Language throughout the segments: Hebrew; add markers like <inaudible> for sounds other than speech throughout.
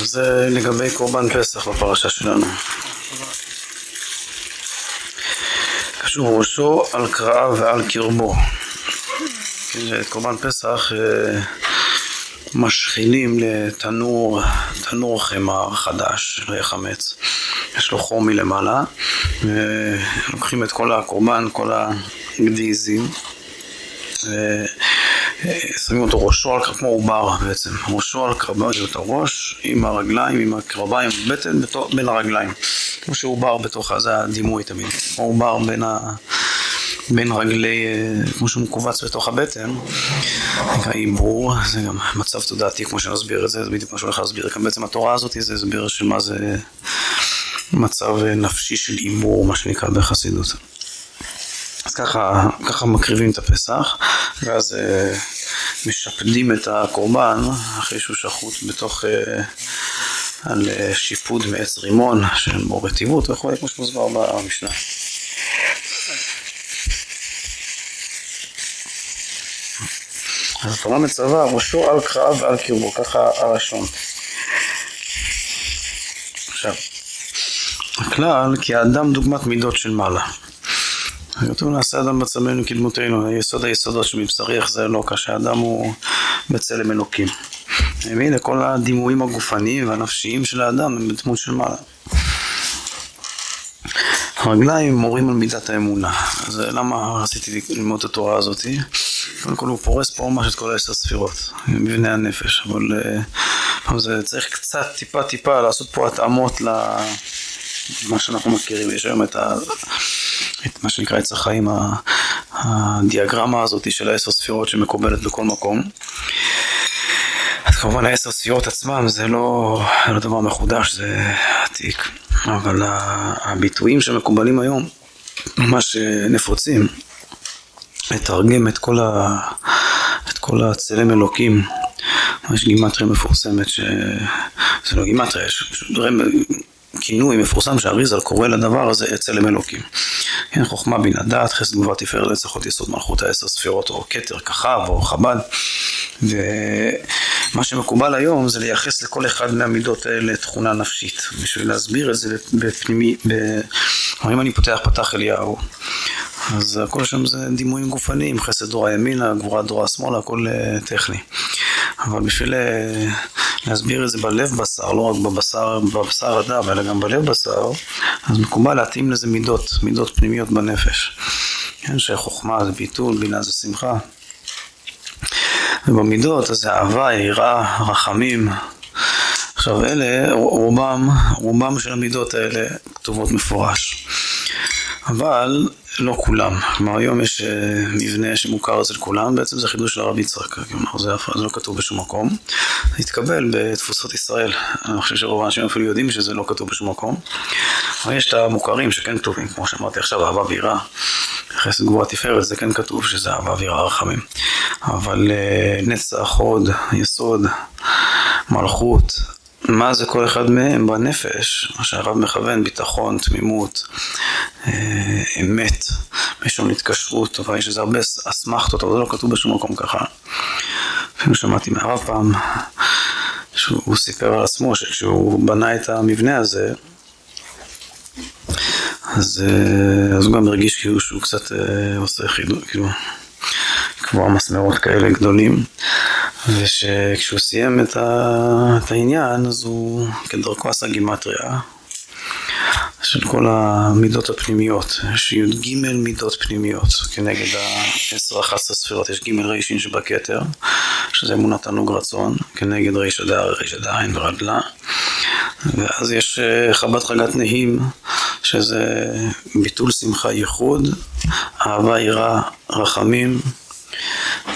זה לגבי קורבן פסח בפרשה שלנו. קשור ראשו על קרעיו ועל קרבו. כן, את קורבן פסח אה, משחילים לתנור, תנור חמר חדש, יחמץ. יש לו חום מלמעלה, ולוקחים את כל הקורבן, כל הגדיזים, שמים אותו ראשו על כמו עובר בעצם, ראשו על קרביות הראש עם הרגליים, עם הקרביים, בטן בין הרגליים, כמו שעובר בתוך, זה הדימוי תמיד, כמו עובר בין ה... בין רגלי, אה, כמו שהוא מכווץ בתוך הבטן, נקרא עיבור, זה גם מצב תודעתי כמו שנסביר את זה, זה בדיוק מה שהולך להסביר כאן. בעצם התורה הזאת זה הסבר של מה זה מצב נפשי של עיבור, מה שנקרא בחסידות. אז ככה, ככה מקריבים את הפסח, ואז אה, משפדים את הקורבן אחרי שהוא שחוט בתוך, אה, על אה, שיפוד מעץ רימון של בור רטיבות וכו', כמו שמוסבר במשנה. אז התורה מצווה ראשו על קרב ועל קרבו, ככה הלשון. עכשיו, הכלל כי האדם דוגמת מידות של מעלה. כתוב נעשה אדם בצלמנו כדמותנו, יסוד היסודות שמבשרי יחזה אלוק, שהאדם הוא בצלם אלוקים. והנה כל הדימויים הגופניים והנפשיים של האדם הם בדמות של מעלה. הרגליים מורים על מידת האמונה. אז למה רציתי ללמוד את התורה הזאתי? קודם כל הוא פורס פה ממש את כל העשר ספירות, מבנה הנפש, אבל uh, זה צריך קצת טיפה טיפה לעשות פה התאמות למה שאנחנו מכירים, יש היום את, ה, את מה שנקרא עץ החיים, הדיאגרמה הזאת של העשר ספירות שמקובלת בכל מקום. אז כמובן העשר ספירות עצמם זה לא, לא דבר מחודש, זה עתיק, אבל הביטויים שמקובלים היום ממש אה, נפוצים. לתרגם את כל, ה... את כל הצלם אלוקים. יש גימטריה מפורסמת, ש... זה לא גימטריה, יש כינוי מפורסם שהאריזל קורא לדבר הזה צלם אלוקים. כן, חוכמה בינה דעת, חסד גבוה תפארת לצחות יסוד מלכות העשר ספירות, או כתר ככב, או חב"ד. ומה שמקובל היום זה לייחס לכל אחד מהמידות האלה תכונה נפשית. בשביל להסביר את זה בפנימי, ב... אם אני פותח פתח אליהו, אז הכל שם זה דימויים גופניים, חסד דורה ימינה, גבורה דורה שמאלה, הכל אה, טכני. אבל בשביל אה, להסביר את זה בלב בשר, לא רק בבשר, בבשר אדם, אלא גם בלב בשר, אז מקובל להתאים לזה מידות, מידות פנימיות בנפש. כן, שחוכמה זה ביטול, בינה זה שמחה. ובמידות אז זה אהבה, יראה, רחמים. עכשיו אלה, רובם, רובם של המידות האלה כתובות מפורש. אבל לא כולם. כלומר, היום יש אה, מבנה שמוכר אצל כולם, בעצם זה חידוש של הרב יצחק. כלומר, זה, זה לא כתוב בשום מקום. זה התקבל בתפוסות ישראל. אני חושב שרוב האנשים אפילו יודעים שזה לא כתוב בשום מקום. אבל יש את המוכרים שכן כתובים, כמו שאמרתי עכשיו, אהבה ויראה. חסד גבוהה תפארת, זה כן כתוב שזה אהבה ויראה רחמים. אבל אה, נצח, הוד, יסוד, מלכות, מה זה כל אחד מהם בנפש, מה שהרב מכוון, ביטחון, תמימות, אה, אמת, מלשון התקשרות, אבל יש לזה הרבה אסמכתות, אבל זה לא כתוב בשום מקום ככה. אפילו שמעתי מהרב פעם, שהוא סיפר על עצמו שכשהוא בנה את המבנה הזה, אז, אה, אז הוא גם הרגיש כאילו שהוא קצת אה, עושה חידוד, כאילו, כמו מסמרות כאלה גדולים. וכשהוא סיים את, ה... את העניין, אז הוא כדרכו עשה גימטריה של כל המידות הפנימיות. יש י"ג מידות פנימיות כנגד העשר אחת הספירות. יש ג' רישין שבכתר, שזה אמונת תענוג רצון, כנגד ריש הדר, ריש עדיין ורדלה. ואז יש אה, חבת חגת נהים, שזה ביטול שמחה ייחוד, אהבה יראה רחמים.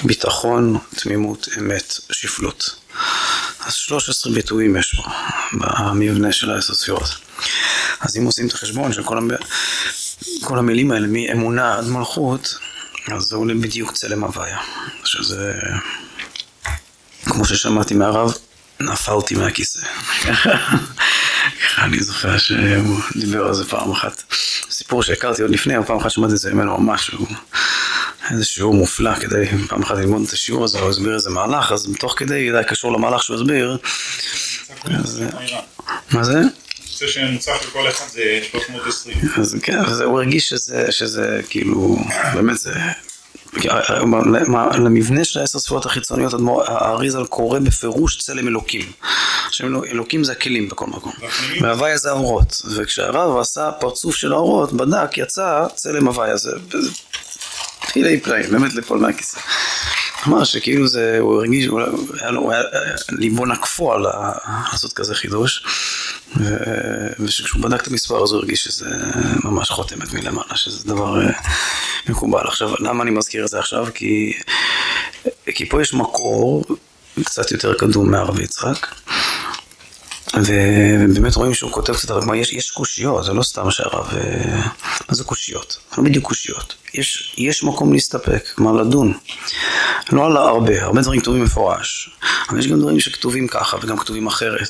ביטחון, תמימות, אמת, שפלות. אז 13 ביטויים יש פה במבנה של העשר ספירות. אז אם עושים את החשבון של כל, המ... כל המילים האלה מאמונה עד מלכות, אז זה עולה בדיוק צלם הוויה. שזה, כמו ששמעתי מהרב, נפלתי מהכיסא. ככה אני זוכר שהוא דיבר על זה פעם אחת. סיפור שהכרתי עוד לפני, אבל פעם אחת שמעתי את זה ממנו ממש, הוא איזה שיעור מופלא כדי פעם אחת ללמוד את השיעור הזה, הוא הסביר איזה מהלך, אז תוך כדי, זה קשור למהלך שהוא הסביר, מה זה? זה שמוצף לכל אחד זה 320. אז כן, הוא הרגיש שזה כאילו, באמת זה... למבנה של העשר ספירות החיצוניות, האריזל קורא בפירוש צלם אלוקים. עכשיו אלוקים זה הכלים בכל מקום. והוויה זה האורות. וכשהרב עשה פרצוף של האורות, בדק, יצא צלם הוויה. זה פלאי פלאי, באמת ליפול מהכיסא. אמר שכאילו זה, הוא הרגיש, הוא היה לו, ליבו נקפו על לעשות כזה חידוש. ושכשהוא בדק את המספר הזה הוא הרגיש שזה ממש חותמת מלמעלה, שזה דבר אה, מקובל. עכשיו, למה אני מזכיר את זה עכשיו? כי, כי פה יש מקור קצת יותר קדום מהרב יצחק. ובאמת רואים שהוא כותב קצת, כלומר יש, יש קושיות, זה לא סתם שהרב... אה, מה זה קושיות? לא בדיוק קושיות. יש, יש מקום להסתפק, כלומר לדון. לא על הרבה, הרבה דברים כתובים מפורש, אבל יש גם דברים שכתובים ככה וגם כתובים אחרת.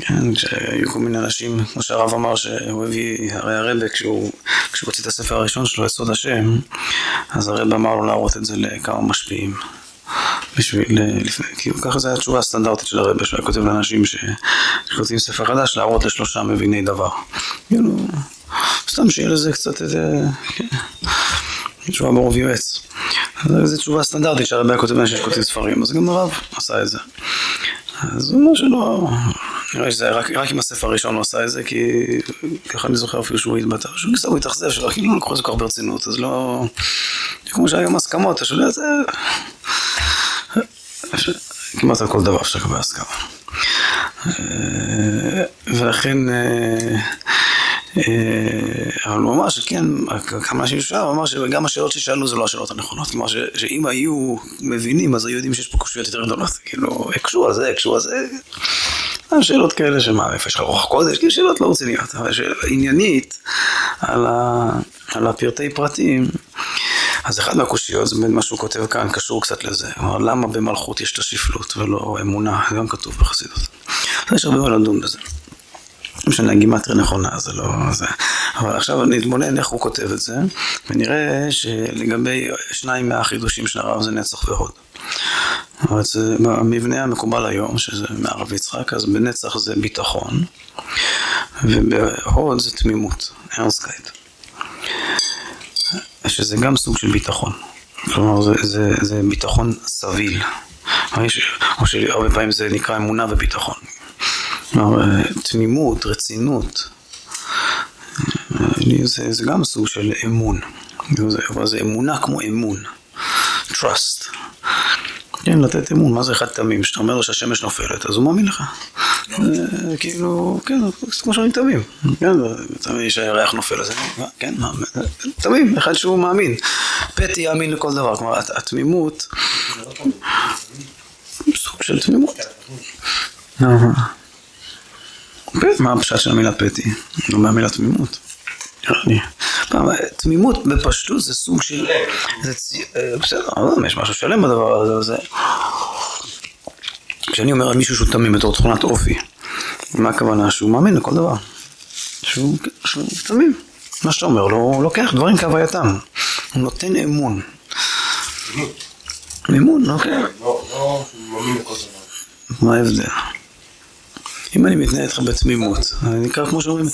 כן, כשהיו כל מיני אנשים, כמו שהרב אמר, שהוא הביא, הרי הרבה כשהוא, כשהוא הוציא את הספר הראשון שלו, יסוד השם, אז הרב אמר לו להראות את זה לכמה משפיעים. בשביל, כאילו ככה זו התשובה הסטנדרטית של הרבה, שהוא היה כותב לאנשים שכותבים ספר חדש, להראות לשלושה מביני דבר. כאילו, סתם שיהיה לזה קצת איזה, כן, תשובה ברוב יועץ. זו תשובה סטנדרטית שהרבה היה כותב לאנשים שכותבים ספרים, אז גם הרב עשה את זה. אז הוא אומר שלא, נראה שזה רק, רק עם הספר הראשון הוא עשה את זה, כי ככה אני זוכר אפילו שהוא התבטא, שהוא קצת התאכזב שלו, כאילו לא לקחו את זה כל כך ברצינות, אז לא, כמו שהיום הסכמות, אתה שואל, זה... כמעט על כל דבר אפשר לקבל הסכמה. ולכן, אבל הוא אמר שכן, כמה אנשים שאלו, הוא אמר שגם השאלות ששאלו זה לא השאלות הנכונות. כלומר שאם היו מבינים, אז היו יודעים שיש פה קושיות יותר גדולות. כאילו, הקשו על זה, הקשו על זה. שאלות כאלה שמה, איפה יש לך רוח קודש? כאילו שאלות לא רציניות. אבל עניינית על הפרטי פרטים. אז אחד מהקושיות זה מה שהוא כותב כאן, קשור קצת לזה. כלומר, למה במלכות יש את השפלות ולא אמונה? גם כתוב בחסידות. יש הרבה מה לדון בזה. לא משנה, הגימטריה נכונה, זה לא... זה. אבל עכשיו נתבונן איך הוא כותב את זה, ונראה שלגבי שניים מהחידושים של הרב זה נצח והוד. אבל זה המבנה המקובל היום, שזה מהרב יצחק, אז בנצח זה ביטחון, ובהוד זה תמימות, ארנסקייט. שזה גם סוג של ביטחון. כלומר, זה, זה, זה ביטחון סביל. או שהרבה פעמים זה נקרא אמונה וביטחון. כלומר, תמימות, רצינות. זה, זה גם סוג של אמון. אבל זה אמונה כמו אמון. trust. כן, לתת אמון, מה זה אחד תמים? שאתה אומר לו שהשמש נופלת, אז הוא מאמין לך. כאילו, כן, כמו שאני תמים. כן, תמיד שהירח נופל, אז כן, תמים, אחד שהוא מאמין. פטי יאמין לכל דבר, כלומר, התמימות, סוג של תמימות. מה הפשט של המילה פטי? לא מהמילה תמימות. תמימות בפשטות זה סוג של... בסדר, יש משהו שלם בדבר הזה. כשאני אומר על מישהו שהוא תמים בתור תכונת אופי, מה הכוונה? שהוא מאמין לכל דבר. שהוא, שהוא תמים. מה שאתה אומר, לא, הוא לוקח דברים כהווייתם. הוא נותן אמון. אמון, אוקיי. מה ההבדל? אם אני מתנהל איתך בתמימות, זה נקרא כמו שאומרים,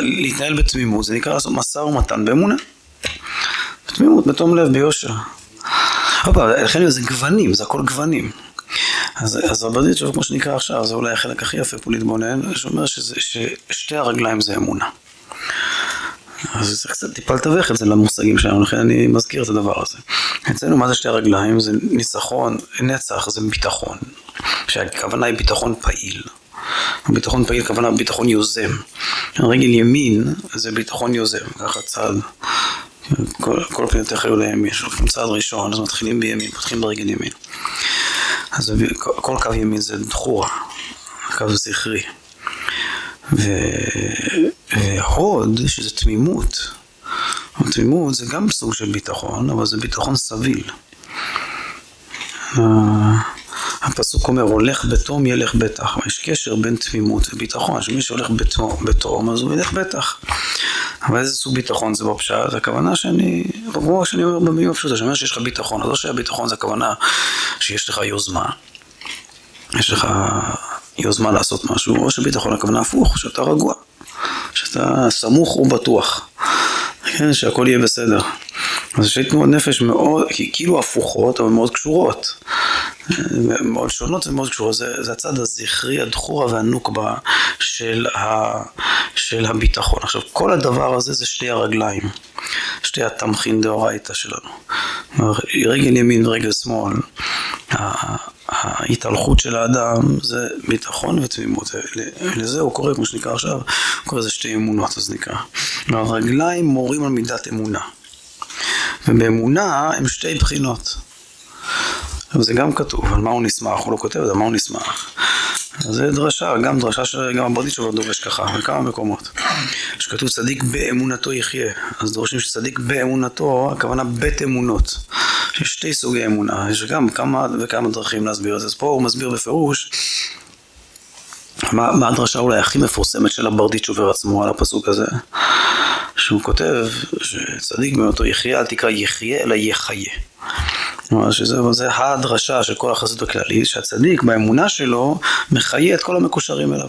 להתנהל בתמימות, זה נקרא לעשות משא ומתן באמונה. בתמימות, בתום לב, ביושר. לכן זה גוונים, זה הכל גוונים. אז, אז רבדיצ'וב, כמו שנקרא עכשיו, זה אולי החלק הכי יפה פה להתבונן, שאומר שזה, ששתי הרגליים זה אמונה. אז צריך קצת טיפה לתווך את זה למושגים שלנו, לכן אני מזכיר את הדבר הזה. אצלנו מה זה שתי הרגליים? זה ניצחון, נצח זה ביטחון, שהכוונה היא ביטחון פעיל. ביטחון פעיל כוונה ביטחון יוזם. רגל ימין זה ביטחון יוזם, ככה צעד. כל, כל פניותיך היו לימין, שולחים צעד ראשון, אז מתחילים בימין, פותחים ברגל ימין. אז כל קו ימין זה דחורה, קו זכרי. והוד, שזה תמימות, תמימות זה גם סוג של ביטחון, אבל זה ביטחון סביל. הפסוק אומר, הולך בתום ילך בטח. יש קשר בין תמימות וביטחון, שמי שהולך בתום, בתום אז הוא ילך בטח. אבל איזה סוג ביטחון זה בפשט? הכוונה שאני, כמו שאני אומר במילים הפשוטה, שאני אומר שיש לך ביטחון, אז לא שהביטחון זה הכוונה שיש לך יוזמה, יש לך יוזמה לעשות משהו, או שביטחון הכוונה הפוך, שאתה רגוע, שאתה סמוך ובטוח, כן, שהכל יהיה בסדר. אז יש לי תנועות נפש מאוד, כאילו הפוכות, אבל מאוד קשורות. מאוד שונות ומאוד קשורות. זה, זה הצד הזכרי, הדחורה והנוקבה של, ה, של הביטחון. עכשיו, כל הדבר הזה זה שתי הרגליים, שתי התמכין דאורייתא שלנו. רגל ימין ורגל שמאל. ההתהלכות של האדם זה ביטחון ותמימות. לזה הוא קורא, כמו שנקרא עכשיו, הוא קורא לזה שתי אמונות, אז נקרא. הרגליים מורים על מידת אמונה. ובאמונה הם שתי בחינות. זה גם כתוב, על מה הוא נשמח, הוא לא כותב על מה הוא. אז זה דרשה, גם דרשה שגם הברדיצ'וב דורש ככה, בכמה מקומות. שכתוב צדיק באמונתו יחיה, אז דורשים שצדיק באמונתו, הכוונה בית אמונות. יש שתי סוגי אמונה, יש גם כמה וכמה דרכים להסביר את זה. אז פה הוא מסביר בפירוש מה, מה הדרשה אולי הכי מפורסמת של הברדיצ'ובר עצמו על הפסוק הזה, שהוא כותב שצדיק באמונתו יחיה, אל תקרא יחיה אלא יחיה. כלומר שזה הדרשה של כל החסידות הכללית, שהצדיק באמונה שלו מחיה את כל המקושרים אליו.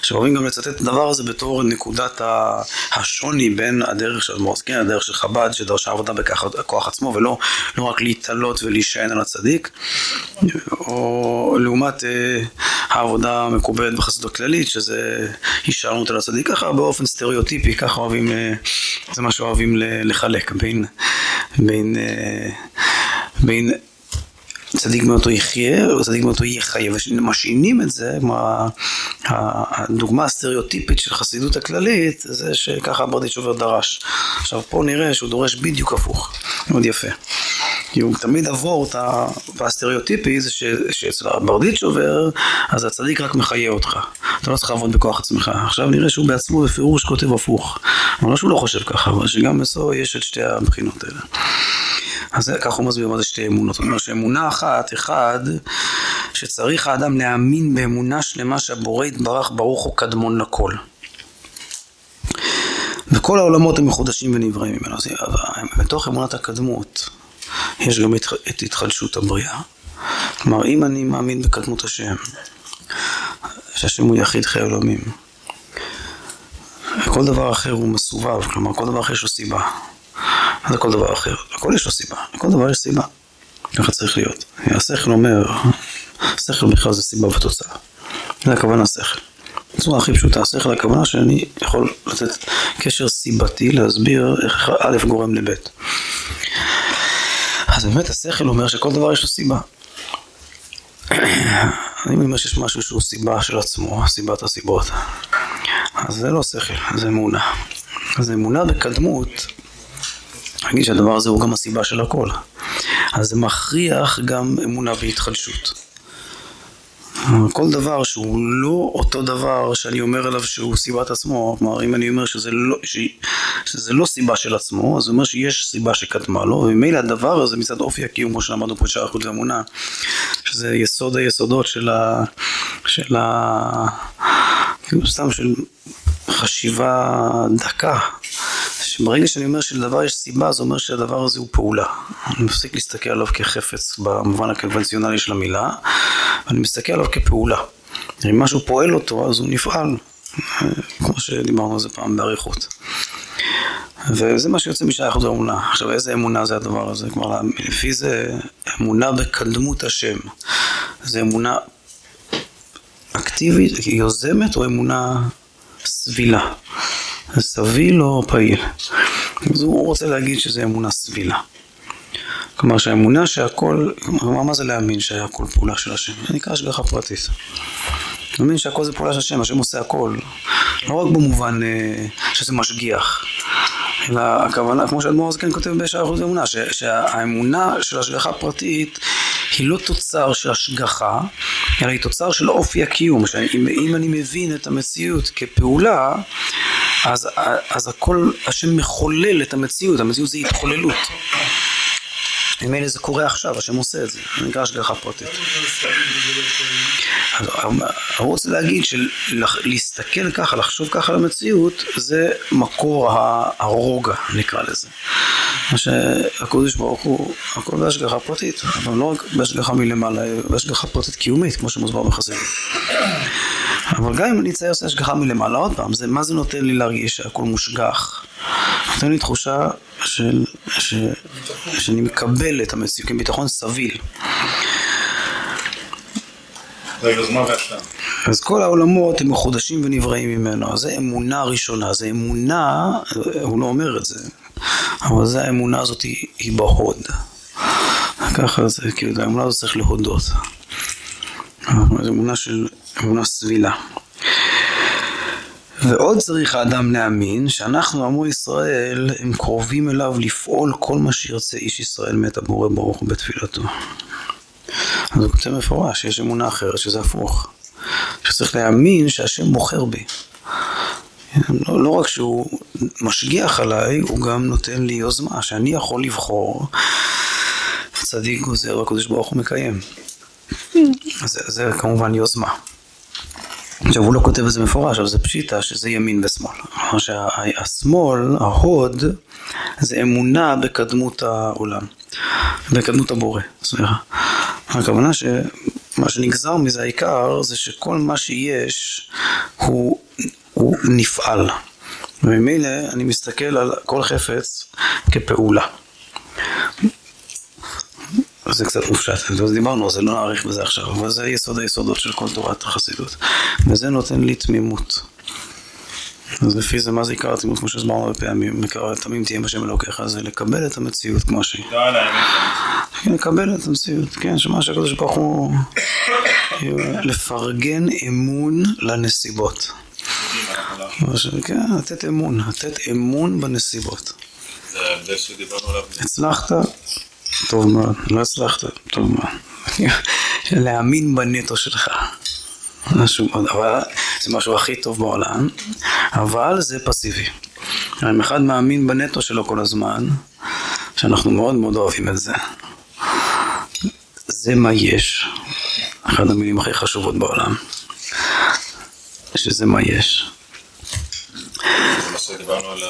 עכשיו אוהבים גם לצטט את הדבר הזה בתור נקודת השוני בין הדרך של אדמו"ר זקן, הדרך של חב"ד, שדרשה עבודה בכוח עצמו, ולא לא רק להתעלות ולהישען על הצדיק, או לעומת אה, העבודה המקובלת בחסידות הכללית, שזה הישענות על הצדיק, ככה באופן סטריאוטיפי, ככה אוהבים, אה, זה מה שאוהבים לחלק בין, בין אה, בין צדיק מאותו יחיה וצדיק מאותו יחיה, ומשעינים את זה, כמו הדוגמה הסטריאוטיפית של חסידות הכללית, זה שככה ברדיצ'ובר דרש. עכשיו פה נראה שהוא דורש בדיוק הפוך, מאוד יפה. כי הוא תמיד עבור את הסטריאוטיפי זה שאצל הברדיצ'ובר, אז הצדיק רק מחיה אותך. אתה לא צריך לעבוד בכוח עצמך. עכשיו נראה שהוא בעצמו בפירוש כותב הפוך. אבל לא שהוא לא חושב ככה, אבל שגם בסוף יש את שתי הבחינות האלה. אז ככה הוא מסביר מה זה שתי אמונות. זאת אומרת שאמונה אחת, אחד, שצריך האדם להאמין באמונה שלמה שהבורא יתברך ברוך הוא קדמון לכל. וכל העולמות הם מחודשים ונבראים ממנו. בתוך אמונת הקדמות יש גם את התחדשות הבריאה. כלומר, אם אני מאמין בקדמות השם, שהשם הוא יחיד חיי עולמים, וכל דבר אחר הוא מסובב, כלומר כל דבר אחר יש לו סיבה. זה כל דבר אחר. לכל יש לו סיבה, לכל דבר יש סיבה. ככה צריך להיות. השכל אומר, השכל בכלל זה סיבה ותוצאה. זה הכוונה שכל. בצורה הכי פשוטה, השכל הכוונה שאני יכול לתת קשר סיבתי להסביר איך א' גורם לב'. אז באמת השכל אומר שכל דבר יש לו סיבה. אני אומר שיש משהו שהוא סיבה של עצמו, סיבת הסיבות. אז זה לא שכל, זה אמונה. אז אמונה בקדמות נגיד שהדבר הזה הוא גם הסיבה של הכל. אז זה מכריח גם אמונה בהתחדשות. כל דבר שהוא לא אותו דבר שאני אומר עליו שהוא סיבת עצמו, כלומר אם אני אומר שזה לא, ש, שזה לא סיבה של עצמו, אז זה אומר שיש סיבה שקדמה לו, וממילא הדבר הזה מצד אופי הקיום, כמו שלמדנו פה שער חוץ ואמונה, שזה יסוד היסודות של ה... של ה... כאילו סתם של חשיבה דקה שברגע שאני אומר שלדבר יש סיבה, זה אומר שהדבר הזה הוא פעולה. אני מפסיק להסתכל עליו כחפץ במובן הקונבנציונלי של המילה, ואני מסתכל עליו כפעולה. אם משהו פועל אותו, אז הוא נפעל, כמו שדיברנו על זה פעם באריכות. וזה מה שיוצא משייכות לאמונה. עכשיו, איזה אמונה זה הדבר הזה? כלומר, לפי זה אמונה בקדמות השם. זה אמונה אקטיבית, יוזמת, או אמונה סבילה. סביל או פעיל. אז הוא רוצה להגיד שזה אמונה סבילה. כלומר שהאמונה שהכל, כלומר מה זה להאמין שהכל פעולה של השם? זה נקרא השגחה פרטית. להאמין שהכל זה פעולה של השם, השם עושה הכל. לא רק במובן אה, שזה משגיח, אלא הכוונה, כמו שאדמו"ר הזקן כותב בשער אחוז אמונה, שהאמונה של השגחה פרטית היא לא תוצר של השגחה, אלא היא תוצר של אופי הקיום. שאם אני מבין את המציאות כפעולה, אז, אז הכל, השם מחולל את המציאות, המציאות זה התחוללות. ממילא זה קורה עכשיו, השם עושה את זה, זה נקרא השגחה פרטית. הוא רוצה להגיד שלהסתכל ככה, לחשוב ככה על המציאות, זה מקור הרוגע, נקרא לזה. מה שהקודש ברוך הוא, הכל בהשגחה פרטית, אבל לא רק בהשגחה מלמעלה, בהשגחה פרטית קיומית, כמו שמוסבר בחסידות. אבל גם אם אני אצייר לעשות השגחה מלמעלה, עוד פעם, זה, מה זה נותן לי להרגיש שהכל מושגח? נותן לי תחושה של, ש, שאני מקבל את המציאות, כביטחון סביל. אז כל העולמות הם מחודשים ונבראים ממנו, זה אמונה ראשונה, זה אמונה, הוא לא אומר את זה, אבל זה האמונה הזאת היא, היא בהוד. ככה זה, כאילו, האמונה הזאת צריך להודות. זו אמונה של, אמונה סבילה. ועוד צריך האדם להאמין שאנחנו עמו ישראל הם קרובים אליו לפעול כל מה שירצה איש ישראל מאת הבורא ברוך הוא בתפילתו. אז הוא כותב מפורש, יש אמונה אחרת שזה הפוך. שצריך להאמין שהשם בוחר בי. לא, לא רק שהוא משגיח עליי, הוא גם נותן לי יוזמה, שאני יכול לבחור. צדיק גוזר והקדוש ברוך הוא מקיים. זה, זה כמובן יוזמה. עכשיו הוא לא כותב את זה מפורש, אבל זה פשיטה שזה ימין ושמאל. כלומר שהשמאל, ההוד, זה אמונה בקדמות העולם, בקדמות הבורא, סליחה. הכוונה שמה שנגזר מזה העיקר זה שכל מה שיש הוא, הוא נפעל. וממילא אני מסתכל על כל חפץ כפעולה. זה קצת מופשט, אז דיברנו, זה לא נאריך בזה עכשיו, אבל זה יסוד היסודות של כל תורת החסידות. וזה נותן לי תמימות. אז לפי זה, מה זה עיקר התמימות, כמו שהסברנו הרבה פעמים, עיקר התמים תהיה בשם אלוקיך, זה לקבל את המציאות כמו שהיא. לקבל את המציאות, כן, שמה שהקדוש ברוך הוא, לפרגן אמון לנסיבות. כן, לתת אמון, לתת אמון בנסיבות. זה שדיברנו עליו. הצלחת, טוב מאוד, לא הצלחת, טוב מאוד. להאמין בנטו שלך. משהו אבל זה משהו הכי טוב בעולם, אבל זה פסיבי. אם אחד מאמין בנטו שלו כל הזמן, שאנחנו מאוד מאוד אוהבים את זה, זה מה יש. אחת המילים הכי חשובות בעולם, שזה מה יש. זה מה שדיברנו על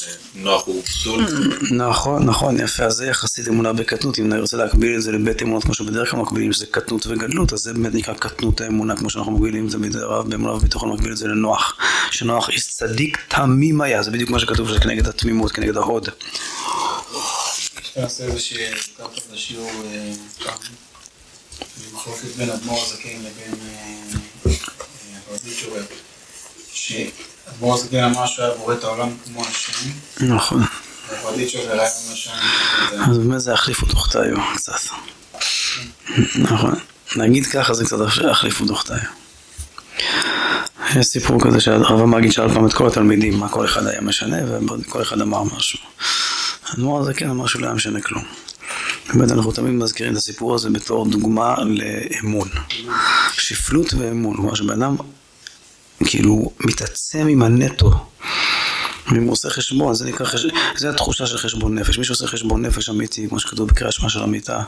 שנוח הוא פסול. נכון, נכון, יפה, אז זה יחסית אמונה בקטנות, אם אני רוצה להקביל את זה לבית אמונות כמו שבדרך כלל מקבילים, שזה קטנות וגדלות, אז זה באמת נקרא קטנות האמונה, כמו שאנחנו מקבילים את זה בידי רב באמונה וביטחון, מקביל את זה לנוח, שנוח איש צדיק תמים היה, זה בדיוק מה שכתוב, שזה כנגד התמימות, כנגד ההוד. נעשה איזושהי, כאן, מחלוקת בין אדמו"ר הזקן לבין הפרדית שורר. אדמו"ר הזקן אמר שהוא היה בורא את העולם כמו השם. נכון. אז באמת זה יחליפו תוכתיו קצת. נכון. נגיד ככה זה קצת יחליפו תוכתיו. יש סיפור כזה שהרב מגיד שאל פעם את כל התלמידים מה כל אחד היה משנה וכל אחד אמר משהו. האדמו"ר הזה כן אמר שהוא לא היה משנה כלום. באמת אנחנו תמיד מזכירים את הסיפור הזה בתור דוגמה לאמון. שפלות ואמון, כלומר שבן אדם כאילו מתעצם עם הנטו. אם הוא עושה חשבון, זה נקרא חשבון, זה התחושה של חשבון נפש. מי שעושה חשבון נפש אמיתי, כמו שכתוב בקריאה שמע של המיטה,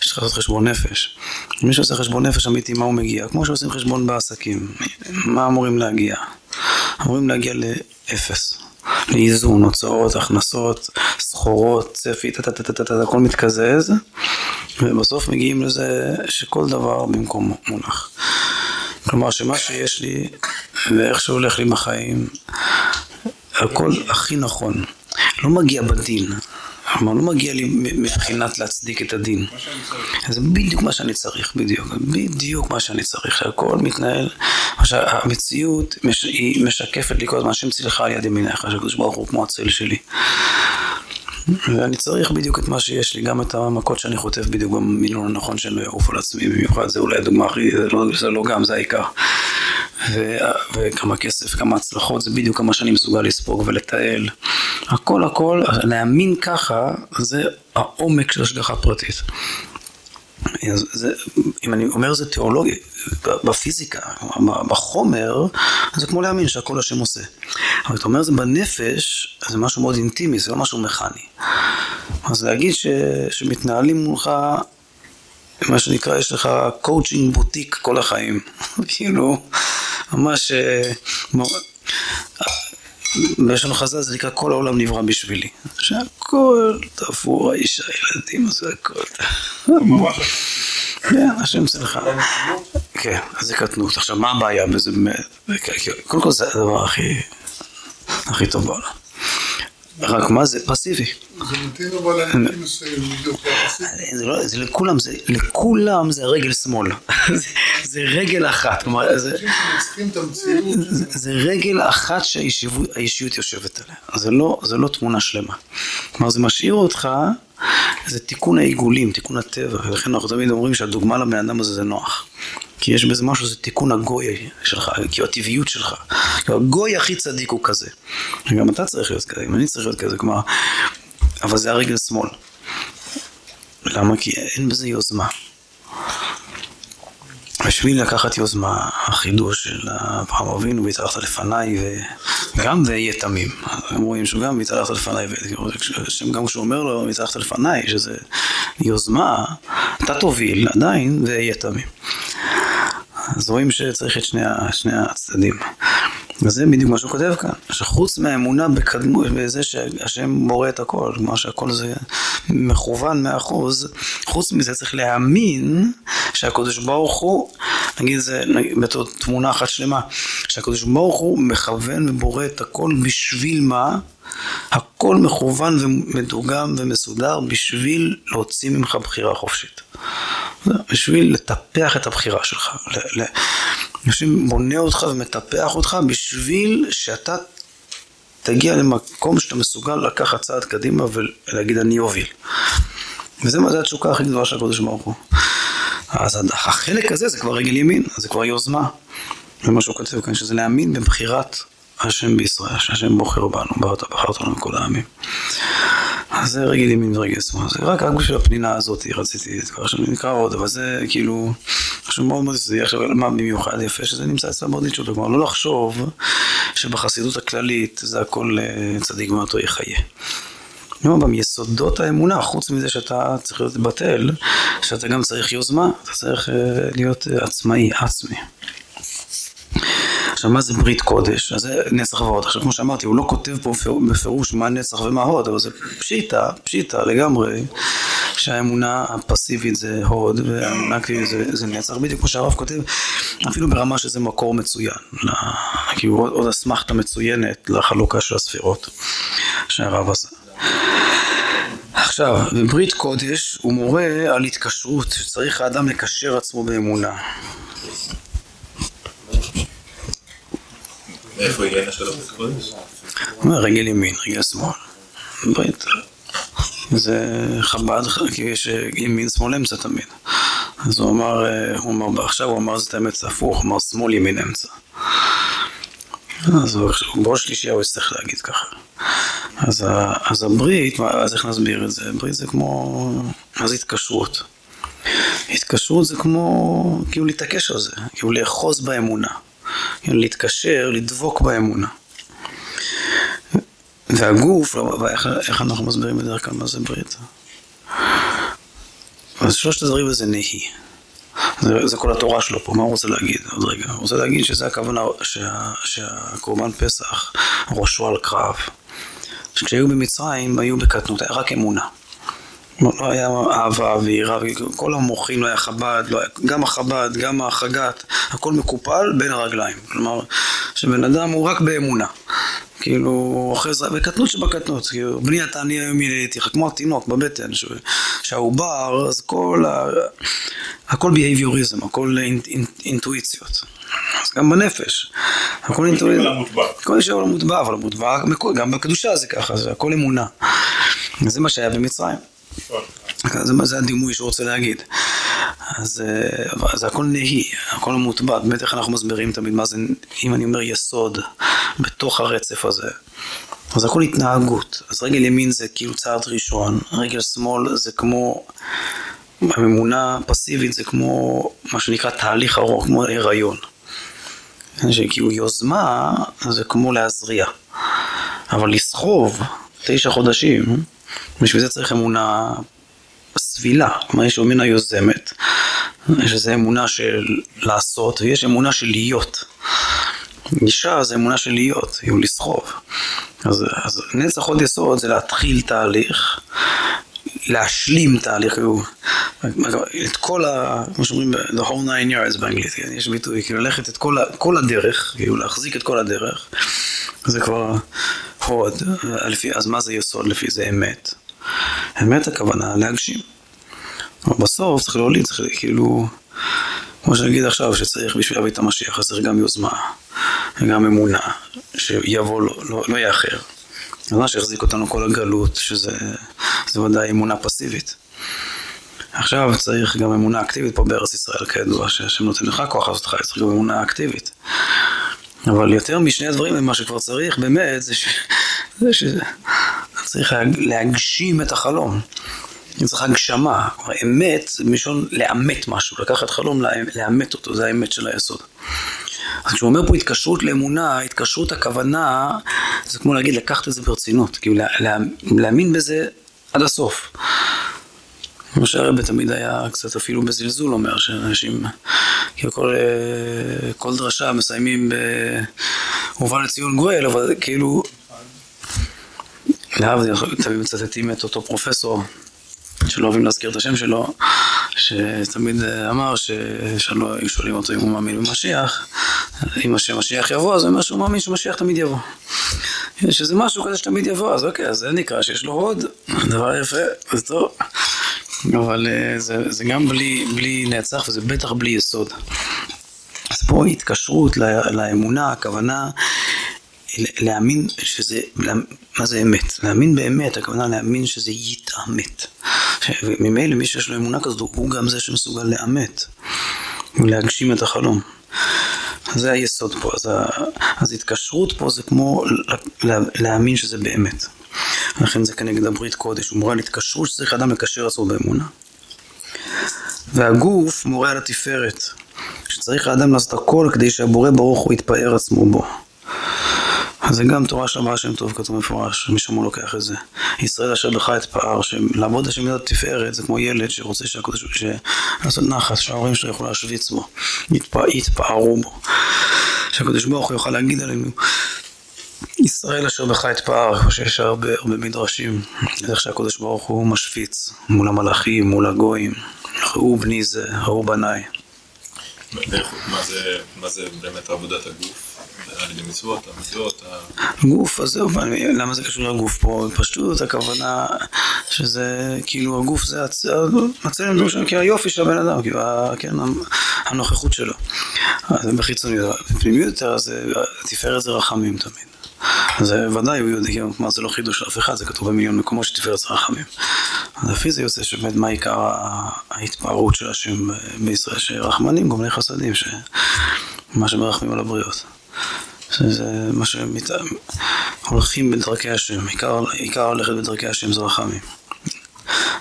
שצריך לעשות חשבון נפש. מי שעושה חשבון נפש אמיתי, מה הוא מגיע? כמו שעושים חשבון בעסקים. מה אמורים להגיע? אמורים להגיע לאפס. לאיזון, הוצאות, הכנסות, סחורות, צפי, טטטטטט, הכל מתקזז, ובסוף מגיעים לזה שכל דבר במקום מונח. כלומר שמה שיש לי ואיך שהולך לי בחיים, הכל הכי נכון. לא מגיע בדין, כלומר לא מגיע לי מבחינת להצדיק את הדין. זה בדיוק מה שאני צריך, בדיוק, בדיוק מה שאני צריך, שהכל מתנהל, המציאות היא משקפת לי כל הזמן, השם צילך על יד ימינך, שהקדוש ברוך הוא כמו הצל שלי. ואני צריך בדיוק את מה שיש לי, גם את המכות שאני חוטף בדיוק במילון הנכון שאני לא אעוף על עצמי, במיוחד זה אולי הדוגמה הכי, זה לא, זה לא גם, זה העיקר. ו, וכמה כסף, כמה הצלחות, זה בדיוק כמה שאני מסוגל לספוג ולתעל. הכל הכל, להאמין ככה, זה העומק של השגחה פרטית. זה, אם אני אומר זה תיאולוגי, בפיזיקה, בחומר, זה כמו להאמין שהכל השם עושה. אבל אתה אומר זה בנפש, זה משהו מאוד אינטימי, זה לא משהו מכני. אז להגיד ש, שמתנהלים מולך, מה שנקרא, יש לך קואוצ'ינג בוטיק כל החיים. <laughs> כאילו, ממש... אה, בלשון חז"ל זה נקרא כל העולם נברא בשבילי. שהכל תפור, האישה, הילדים, זה הכל. כן, השם שלך. כן, אז זה קטנות. עכשיו, מה הבעיה בזה? קודם כל זה הדבר הכי טוב בעולם. רק מה זה? פסיבי. זה מתאים אבל לאנשים מסוימים פסיבי. זה לא, זה לכולם, זה, לכולם זה רגל שמאל. זה, <laughs> זה רגל אחת. כלומר, זה, רגל אחת שהאישיות יושבת עליה. זה לא, זה לא תמונה שלמה. כלומר, זה משאיר אותך, זה תיקון העיגולים, תיקון הטבע. ולכן אנחנו תמיד אומרים שהדוגמה לבן אדם הזה זה נוח. כי יש בזה משהו, זה תיקון הגוי שלך, כאילו הטבעיות שלך. הגוי הכי צדיק הוא כזה. גם אתה צריך להיות כזה, גם אני צריך להיות כזה, כלומר, אבל זה הרגל שמאל. למה? כי אין בזה יוזמה. בשביל לקחת יוזמה, החידוש של אברהם אבינו, והתהלכת לפניי, וגם ואהיה תמים. הם רואים שהוא גם והתהלכת לפניי, השם גם כשהוא אומר לו, והתהלכת לפניי, שזה יוזמה, אתה תוביל עדיין ואהיה תמים. אז רואים שצריך את שני, שני הצדדים. וזה בדיוק מה שהוא כותב כאן, שחוץ מהאמונה בקדמות, בזה שהשם בורא את הכל, כלומר שהכל זה מכוון מאה אחוז, חוץ מזה צריך להאמין שהקדוש ברוך הוא, נגיד זה בתור תמונה אחת שלמה, שהקדוש ברוך הוא מכוון ובורא את הכל בשביל מה? הכל מכוון ומדוגם ומסודר בשביל להוציא ממך בחירה חופשית. בשביל לטפח את הבחירה שלך. השם בונה אותך ומטפח אותך בשביל שאתה תגיע למקום שאתה מסוגל לקחת צעד קדימה ולהגיד אני אוביל. וזה מה זה התשוקה הכי גדולה של הקודש ברוך הוא. אז החלק הזה זה כבר רגל ימין, זה כבר יוזמה. זה מה שהוא כותב כאן, שזה להאמין בבחירת השם בישראל, שהשם בוחר בנו, בחרת אותנו מכל העמים. אז זה רגל ימין ורגל שמאל, זה רק, רק בשביל הפנינה הזאת רציתי, את כבר שאני נקרא עוד, אבל זה כאילו, חשוב מאוד מאוד שזה יהיה עכשיו, מה במיוחד יפה שזה נמצא אצל ברדיצ'ות, כלומר לא לחשוב שבחסידות הכללית זה הכל אה, צדיק מאותו יחיה. כלומר, ביסודות האמונה, חוץ מזה שאתה צריך להיות בטל, שאתה גם צריך יוזמה, אתה צריך אה, להיות אה, עצמאי, עצמי. עכשיו, מה זה ברית קודש? אז זה נצח והוד. עכשיו, כמו שאמרתי, הוא לא כותב פה בפירוש מה נצח ומה הוד, אבל זה פשיטה, פשיטה לגמרי, שהאמונה הפסיבית זה הוד, והאמונה הכללית זה, זה נצח, בדיוק כמו שהרב כותב, אפילו ברמה שזה מקור מצוין, כאילו עוד, עוד אסמכתה מצוינת לחלוקה של הספירות שהרב עשה. עכשיו, בברית קודש הוא מורה על התקשרות, שצריך האדם לקשר עצמו באמונה. מאיפה קודש? רגל ימין, רגל שמאל. ברית. זה חב"ד, כי יש ימין שמאל אמצע תמיד. אז הוא אמר, הוא אמר, עכשיו הוא אמר את האמת הפוך, הוא אמר שמאל ימין אמצע. אז בראש שלישייה הוא יצטרך להגיד ככה. אז, אז הברית, אז איך נסביר את זה? ברית זה כמו, מה זה התקשרות? התקשרות זה כמו, כאילו להתעקש על זה, כאילו לאחוז באמונה. להתקשר, לדבוק באמונה. והגוף, ואיך איך אנחנו מסבירים בדרך כלל מה זה ברית? אז שלושת הדברים הזה נהי. זה, זה כל התורה שלו פה, מה הוא רוצה להגיד? עוד רגע. הוא רוצה להגיד שזה הכוונה שה, שהקורבן פסח ראשו על קרב. כשהיו במצרים היו בקטנות, רק אמונה. לא היה אהבה ויראה, כל המוחים לא היה חב"ד, לא היה, גם החב"ד, גם החגת, הכל מקופל בין הרגליים. כלומר, שבן אדם הוא רק באמונה. כאילו, אחרי זה, בקטנות שבקטנות, כאילו, בני אתה אני היום ילידיתך, כמו התינוק בבטן, שהעובר, אז כל ה... הכל בהייביוריזם, הכל אינ, אינ, אינטואיציות. אז גם בנפש, הכל אינטואיציות. הכל נשאר על המוטבע, אבל המוטבע, גם בקדושה זה ככה, זה הכל אמונה. זה מה שהיה במצרים. זה, זה הדימוי שהוא רוצה להגיד. אז זה הכל נהי, הכל מוטבע, באמת איך אנחנו מסבירים תמיד מה זה, אם אני אומר יסוד בתוך הרצף הזה, אז הכל התנהגות. אז רגל ימין זה כאילו צעד ראשון, רגל שמאל זה כמו, הממונה פסיבית זה כמו מה שנקרא תהליך ארוך, כמו הריון. שכאילו יוזמה זה כמו להזריע, אבל לסחוב תשע חודשים בשביל זה צריך אמונה סבילה, כלומר יש אמונה יוזמת, יש איזו אמונה של לעשות, ויש אמונה של להיות. אישה זה אמונה של להיות, היא לסחוב. אז, אז נצח עוד יסוד זה להתחיל תהליך, להשלים תהליך, הוא, את כל ה... כמו שאומרים, the whole nine yards באנגלית, כן? יש ביטוי, כאילו ללכת את כל, כל הדרך, כאילו להחזיק את כל הדרך, זה כבר הוד, אז מה זה יסוד לפי זה אמת? אמת הכוונה להגשים. אבל בסוף צריך להוליד, צריך כאילו, כמו שנגיד עכשיו, שצריך בשביל להביא את המשיח, אז צריך גם יוזמה, וגם אמונה, שיבוא לא, לא, לא יאחר. אז מה שהחזיק אותנו כל הגלות, שזה ודאי אמונה פסיבית. עכשיו צריך גם אמונה אקטיבית פה בארץ ישראל, כידוע, שהשם נותן לך כוח לעשות חי, צריך גם אמונה אקטיבית. אבל יותר משני הדברים, מה שכבר צריך באמת, זה ש... זה ש... צריך להגשים את החלום. צריך הגשמה, אמת זה מלשון לאמת משהו, לקחת חלום, לאמת אותו, זה האמת של היסוד. אז כשהוא אומר פה התקשרות לאמונה, התקשרות הכוונה, זה כמו להגיד לקחת את זה ברצינות, כאילו לה, לה, להאמין בזה עד הסוף. כמו שהרבא תמיד היה קצת אפילו בזלזול אומר, שאנשים, כאילו כל, כל דרשה מסיימים בהובא לציון גואל, אבל כאילו, להבדיל, תמיד מצטטים את אותו פרופסור. שלא אוהבים להזכיר את השם שלו, שתמיד אמר ששאלו, היו שואלים אותו אם הוא מאמין במשיח, אם השם משיח יבוא, אז הוא אומר שהוא מאמין שמשיח תמיד יבוא. יש איזה משהו כזה שתמיד יבוא, אז אוקיי, אז זה נקרא שיש לו הוד, דבר יפה, זה טוב. אבל אה, זה, זה גם בלי, בלי נצח וזה בטח בלי יסוד. אז פה התקשרות לאמונה, הכוונה להאמין שזה, מה זה אמת? להאמין באמת, הכוונה להאמין שזה יתאמת. ממילא מי שיש לו אמונה כזאת, הוא גם זה שמסוגל לאמת ולהגשים את החלום. זה היסוד פה, אז, אז התקשרות פה זה כמו לה, להאמין שזה באמת. לכן זה כנגד הברית קודש, הוא מורה על התקשרות שצריך אדם לקשר עצמו באמונה. והגוף מורה על התפארת, שצריך האדם לעשות הכל כדי שהבורא ברוך הוא יתפאר עצמו בו. אז זה גם תורה הבעל שם טוב, כתוב מפורש, משם הוא לוקח את זה. ישראל אשר בך את פער, שלעבוד השם מידת תפארת, זה כמו ילד שרוצה שהקודש, לעשות נחס, שההורים שלו יוכלו להשוויץ בו, יתפארו בו. שהקדוש ברוך הוא יוכל להגיד עלינו, ישראל אשר בך את פער, כמו שיש הרבה הרבה מדרשים, איך שהקדוש ברוך הוא משוויץ מול המלאכים, מול הגויים, ראו בני זה, ראו בניי. מה זה באמת עבודת הגוף? על ידי מצוות, המצוות, גוף, אז זהו, למה זה קשור לגוף פה? פשוט הכוונה שזה, כאילו הגוף זה הצלם דור שלנו, כי היופי של הבן אדם, כאילו, כן, הנוכחות שלו. אז בחיצוניות, בפנימיות יותר, אז תפארת זה רחמים תמיד. אז ודאי הוא יודע, כלומר זה לא חידוש לאף אחד, זה כתוב במיליון מקומות שתפארת זה רחמים. אז לפי זה יוצא שבאמת מה עיקר ההתפארות של השם בישראל, שרחמנים גומלי חסדים, שמה שמרחמים על הבריות. זה מה שהולכים בדרכי השם, עיקר, עיקר ללכת בדרכי השם זה רחמים.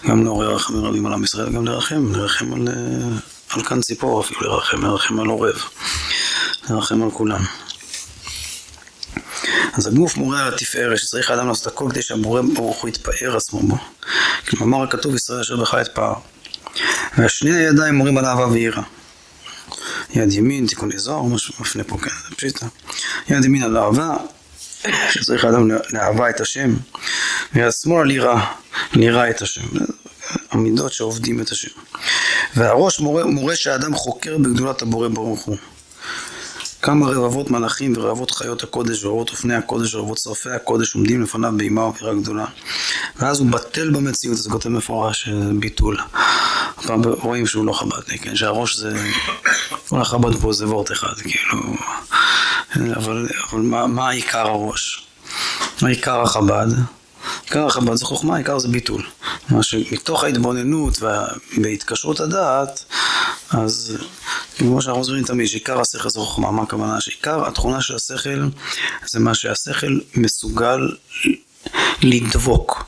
גם לעורר רחמים רבים על עם ישראל, גם לרחם, לרחם על, על כאן ציפור אפילו, לרחם, לרחם על עורב, לרחם על כולם. אז הגוף מורה על התפארת, שצריך האדם לעשות הכל כדי שהבורא ברוך הוא יתפאר עצמו בו. כלומר הכתוב ישראל אשר בך את פער. והשני הידיים מורים על אהבה ויראה. יד ימין, תיקוני זוהר, משהו מפנה פה, כן, זה פשיטה. יד ימין על אהבה, שצריך האדם לאהבה את השם, ויד שמאל על יראה, ליראה את השם. המידות שעובדים את השם. והראש מורה, מורה שהאדם חוקר בגדולת הבורא ברוך הוא. כמה רבבות מלאכים ורבבות חיות הקודש ורבבות אופני הקודש ורבבות שרפי הקודש עומדים לפניו באימה ואווירה גדולה. ואז הוא בטל במציאות, זה כותב מפורש, ביטול. פעם רואים שהוא לא חב"דניק, כן? שהראש זה... כל החב"ד פה זה וורט אחד, כאילו... אבל, אבל מה, מה עיקר הראש? מה עיקר החב"ד? עיקר החב"ד זה חוכמה, עיקר זה ביטול. מה שמתוך ההתבוננות וההתקשרות הדעת, אז כמו שאנחנו מסבירים תמיד, שעיקר השכל זה חוכמה, מה הכוונה? שעיקר התכונה של השכל זה מה שהשכל מסוגל לדבוק.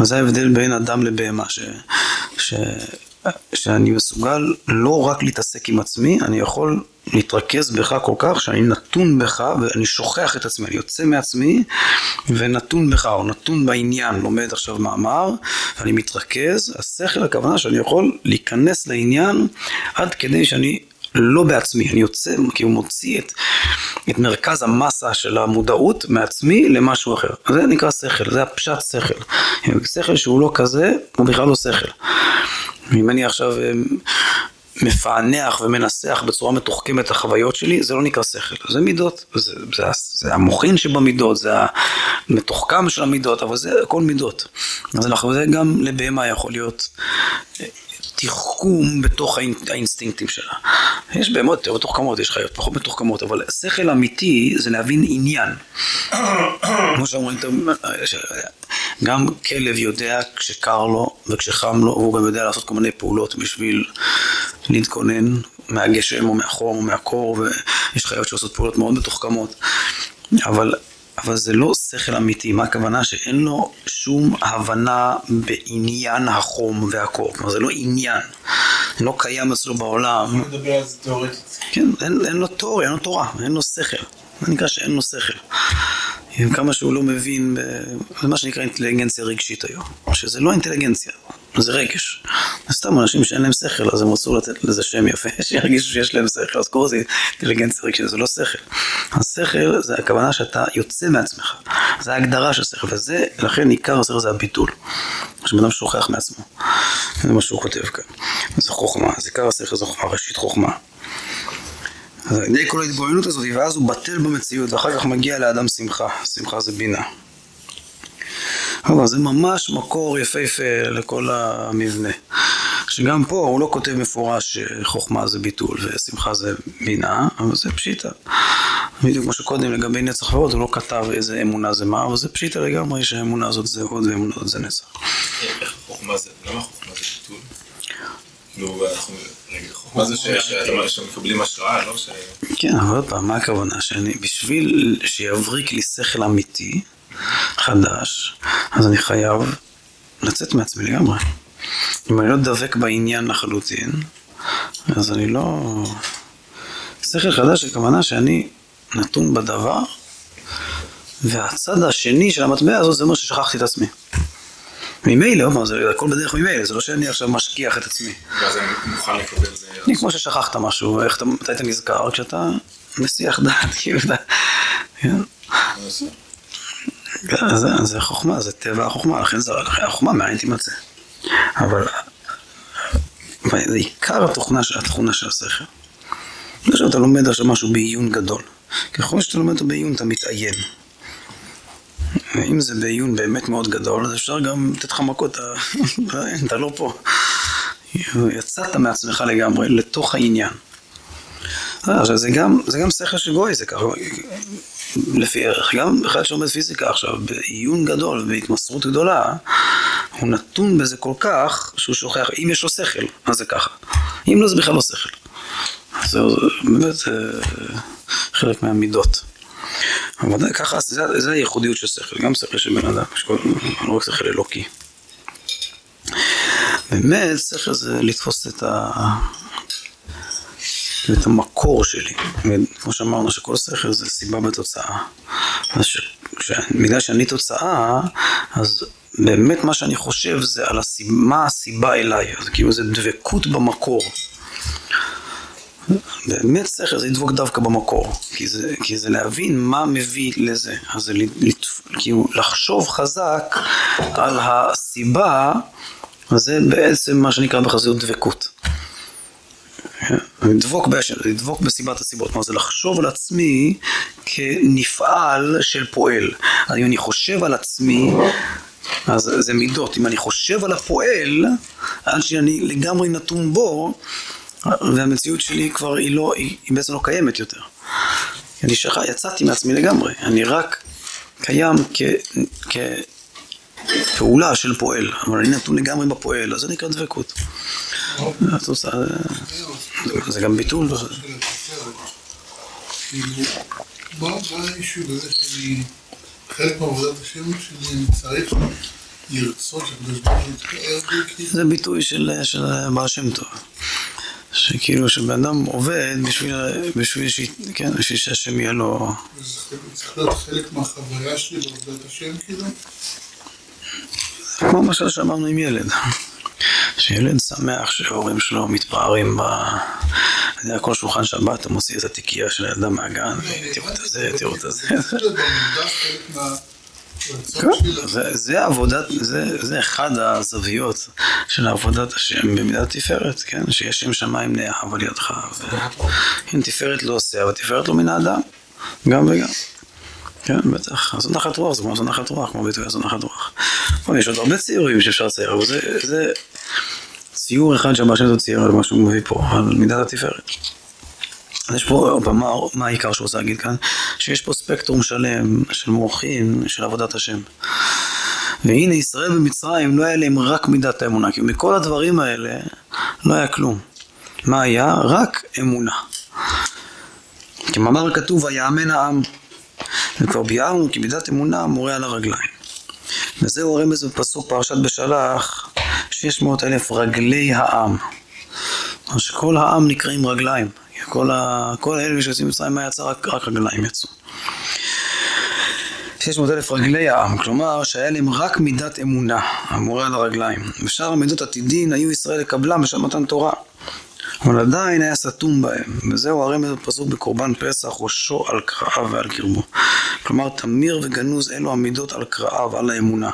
וזה ההבדל בין אדם לבהמה, ש... ש... שאני מסוגל לא רק להתעסק עם עצמי, אני יכול להתרכז בך כל כך שאני נתון בך ואני שוכח את עצמי, אני יוצא מעצמי ונתון בך, או נתון בעניין, לומד עכשיו מאמר, ואני מתרכז, השכל הכוונה שאני יכול להיכנס לעניין עד כדי שאני לא בעצמי, אני יוצא, כי הוא מוציא את, את מרכז המסה של המודעות מעצמי למשהו אחר. זה נקרא שכל, זה הפשט שכל. שכל שהוא לא כזה, הוא בכלל לא שכל. אם אני עכשיו אה, מפענח ומנסח בצורה מתוחכמת את החוויות שלי, זה לא נקרא שכל, זה מידות, זה, זה, זה המוחין שבמידות, זה המתוחכם של המידות, אבל זה הכל מידות. אז אנחנו, זה גם לבהמה יכול להיות אה, תחכום בתוך האינסטינקטים שלה. יש בהמות יותר מתוחכמות, יש חיות פחות מתוחכמות, אבל שכל אמיתי זה להבין עניין. <coughs> כמו שאומרים, גם כלב יודע כשקר לו וכשחם לו, והוא גם יודע לעשות כל מיני פעולות בשביל להתכונן מהגשם או מהחום או מהקור, ויש חיות שעושות פעולות מאוד מתוחכמות. אבל אבל זה לא שכל אמיתי, מה הכוונה? שאין לו שום הבנה בעניין החום והקור, כלומר זה לא עניין, לא קיים אצלו בעולם. אני מדבר על זה תיאורטית. כן, אין, אין לו תיאוריה, אין לו תורה, אין לו שכל. זה נקרא שאין לו שכל. עם כמה שהוא לא מבין, זה מה שנקרא אינטליגנציה רגשית היום, שזה לא אינטליגנציה, זה רגש. סתם אנשים שאין להם שכל, אז הם רצו לתת לזה שם יפה, <laughs> שירגישו שיש להם שכל, אז קוראים לזה אינטליגנציה רגשית, זה לא שכל. השכל זה הכוונה שאתה יוצא מעצמך, זה ההגדרה של שכל, וזה, לכן עיקר השכל זה הביטול. שבן אדם שוכח מעצמו, זה מה שהוא כותב כאן. זה חוכמה, אז עיקר השכל זה חוכמה, ראשית חוכמה. על ידי כל ההתבוננות הזאת, ואז הוא בטל במציאות, ואחר כך מגיע לאדם שמחה, שמחה זה בינה. אבל זה ממש מקור יפהפה לכל המבנה. שגם פה הוא לא כותב מפורש שחוכמה זה ביטול ושמחה זה בינה, אבל זה פשיטה. בדיוק כמו שקודם לגבי נצח ועוד, הוא לא כתב איזה אמונה זה מה, אבל זה פשיטה לגמרי שהאמונה הזאת זה עוד ואמונה הזאת זה נצח. איך חוכמה זה, למה חוכמה זה ביטול? חוכמה זה שמקבלים השראה, לא ש... כן, אבל עוד פעם, מה הכוונה? שאני, בשביל שיבריק לי שכל אמיתי, חדש, אז אני חייב לצאת מעצמי לגמרי. אם אני לא דבק בעניין לחלוטין, אז אני לא... שכל חדש, הכוונה שאני נתון בדבר, והצד השני של המטבע הזאת זה אומר ששכחתי את עצמי. ממילא, עוד פעם, זה הכל בדרך ממילא, זה לא שאני עכשיו משכיח את עצמי. ואז אני מוכן לקבל זה... אני כמו ששכחת משהו, איך אתה, מתי אתה נזכר? כשאתה מסיח דעת, כאילו, אתה... כן. כן, זה, זה חוכמה, זה טבע החוכמה, לכן זה, לכן החוכמה מאין תימצא. אבל זה עיקר התוכנה, התכונה של השכל. לא שאתה לומד עכשיו משהו בעיון גדול. ככל שאתה לומד אותו בעיון אתה מתעיין. אם זה בעיון באמת מאוד גדול, אז אפשר גם לתת לך מכות, אתה <laughs> לא פה. יצאת מעצמך לגמרי, לתוך העניין. עכשיו זה גם, זה גם שכל של גוי, זה ככה, לפי ערך. גם אחד שלומד פיזיקה עכשיו, בעיון גדול, בהתמסרות גדולה, הוא נתון בזה כל כך, שהוא שוכח, אם יש לו שכל, אז זה ככה. אם לא, זה בכלל לא שכל. זה באמת חלק מהמידות. אבל ככה, זה, זה הייחודיות של שכל, גם שכל של בן אדם, שכל, לא רק שכל אלוקי. באמת, שכל זה לתפוס את ה... את המקור שלי. וכמו שאמרנו שכל שכל זה סיבה בתוצאה. אז בגלל שאני תוצאה, אז באמת מה שאני חושב זה על הסיבה, מה הסיבה אליי. אז כאילו זה דבקות במקור. באמת שכל זה לדבוק דווקא במקור, כי זה, כי זה להבין מה מביא לזה, אז זה לת, כאילו לחשוב חזק על הסיבה, זה בעצם מה שנקרא בחזיות דבקות. לדבוק, בהשם, לדבוק בסיבת הסיבות, כלומר זה לחשוב על עצמי כנפעל של פועל. אז אם אני חושב על עצמי, אז זה מידות. אם אני חושב על הפועל, עד שאני לגמרי נתון בו, והמציאות שלי כבר היא לא, היא, היא בעצם לא קיימת יותר. אני שכח, יצאתי מעצמי לגמרי, אני רק קיים כ, כפעולה של פועל, אבל אני נתון לגמרי בפועל, אז זה נקרא דבקות. זה גם ביטול. מה האישו בזה שאני, חלק מעבודת השם שלי, אני צריך לרצות זה ביטוי של, של בעל שם טוב. שכאילו שבן אדם עובד בשביל, בשביל, ש... כן, בשביל שהשם יהיה לו... חלק- צריך להיות חלק מהחוויה שלי בעבודת השם, כאילו. כמו למשל שאמרנו עם ילד. שילד שמח שההורים שלו מתפארים ב... אתה יודע, כל שולחן שבת הוא מוציא את התיקייה של הילדה מהגן, תראו את הזה, תראו את הזה. זה, זה עבודת, זה, זה אחד הזוויות של עבודת השם במידת תפארת, כן? שיש שם שמיים נאהב על ידך. אם תפארת לא עושה, אבל תפארת לא מן האדם, גם וגם. כן, בטח. אז נחת רוח זה כמו נחת רוח, כמו ביטוי לעשות נחת רוח. טוב, יש עוד הרבה ציורים שאפשר לצייר, אבל זה, זה ציור אחד שם טוב צייר על מה שהוא מביא פה, על מידת התפארת. אז יש פה, עוד פעם, מה, מה העיקר שהוא רוצה להגיד כאן? שיש פה ספקטרום שלם של מוחין של עבודת השם. והנה ישראל במצרים לא היה להם רק מידת האמונה, כי מכל הדברים האלה לא היה כלום. מה היה? רק אמונה. כמאמר כתוב, ויאמן העם. וכבר ביארנו כי מידת אמונה מורה על הרגליים. וזהו הרמז בפסוק פרשת בשלח, 600 אלף רגלי העם. שכל העם נקראים רגליים. כל, ה... כל האלה שיוצאים ממצרים מה יצא? רק, רק רגליים יצאו. 600 אלף רגלי העם, כלומר שהיה להם רק מידת אמונה, המורה על הרגליים. ושאר המידות עתידין היו ישראל לקבלם בשעת מתן תורה. אבל עדיין היה סתום בהם, וזהו הרמז בפסוק בקורבן פסח, ראשו על קרעיו ועל קרבו. כלומר, תמיר וגנוז אלו המידות על קרעיו, על האמונה.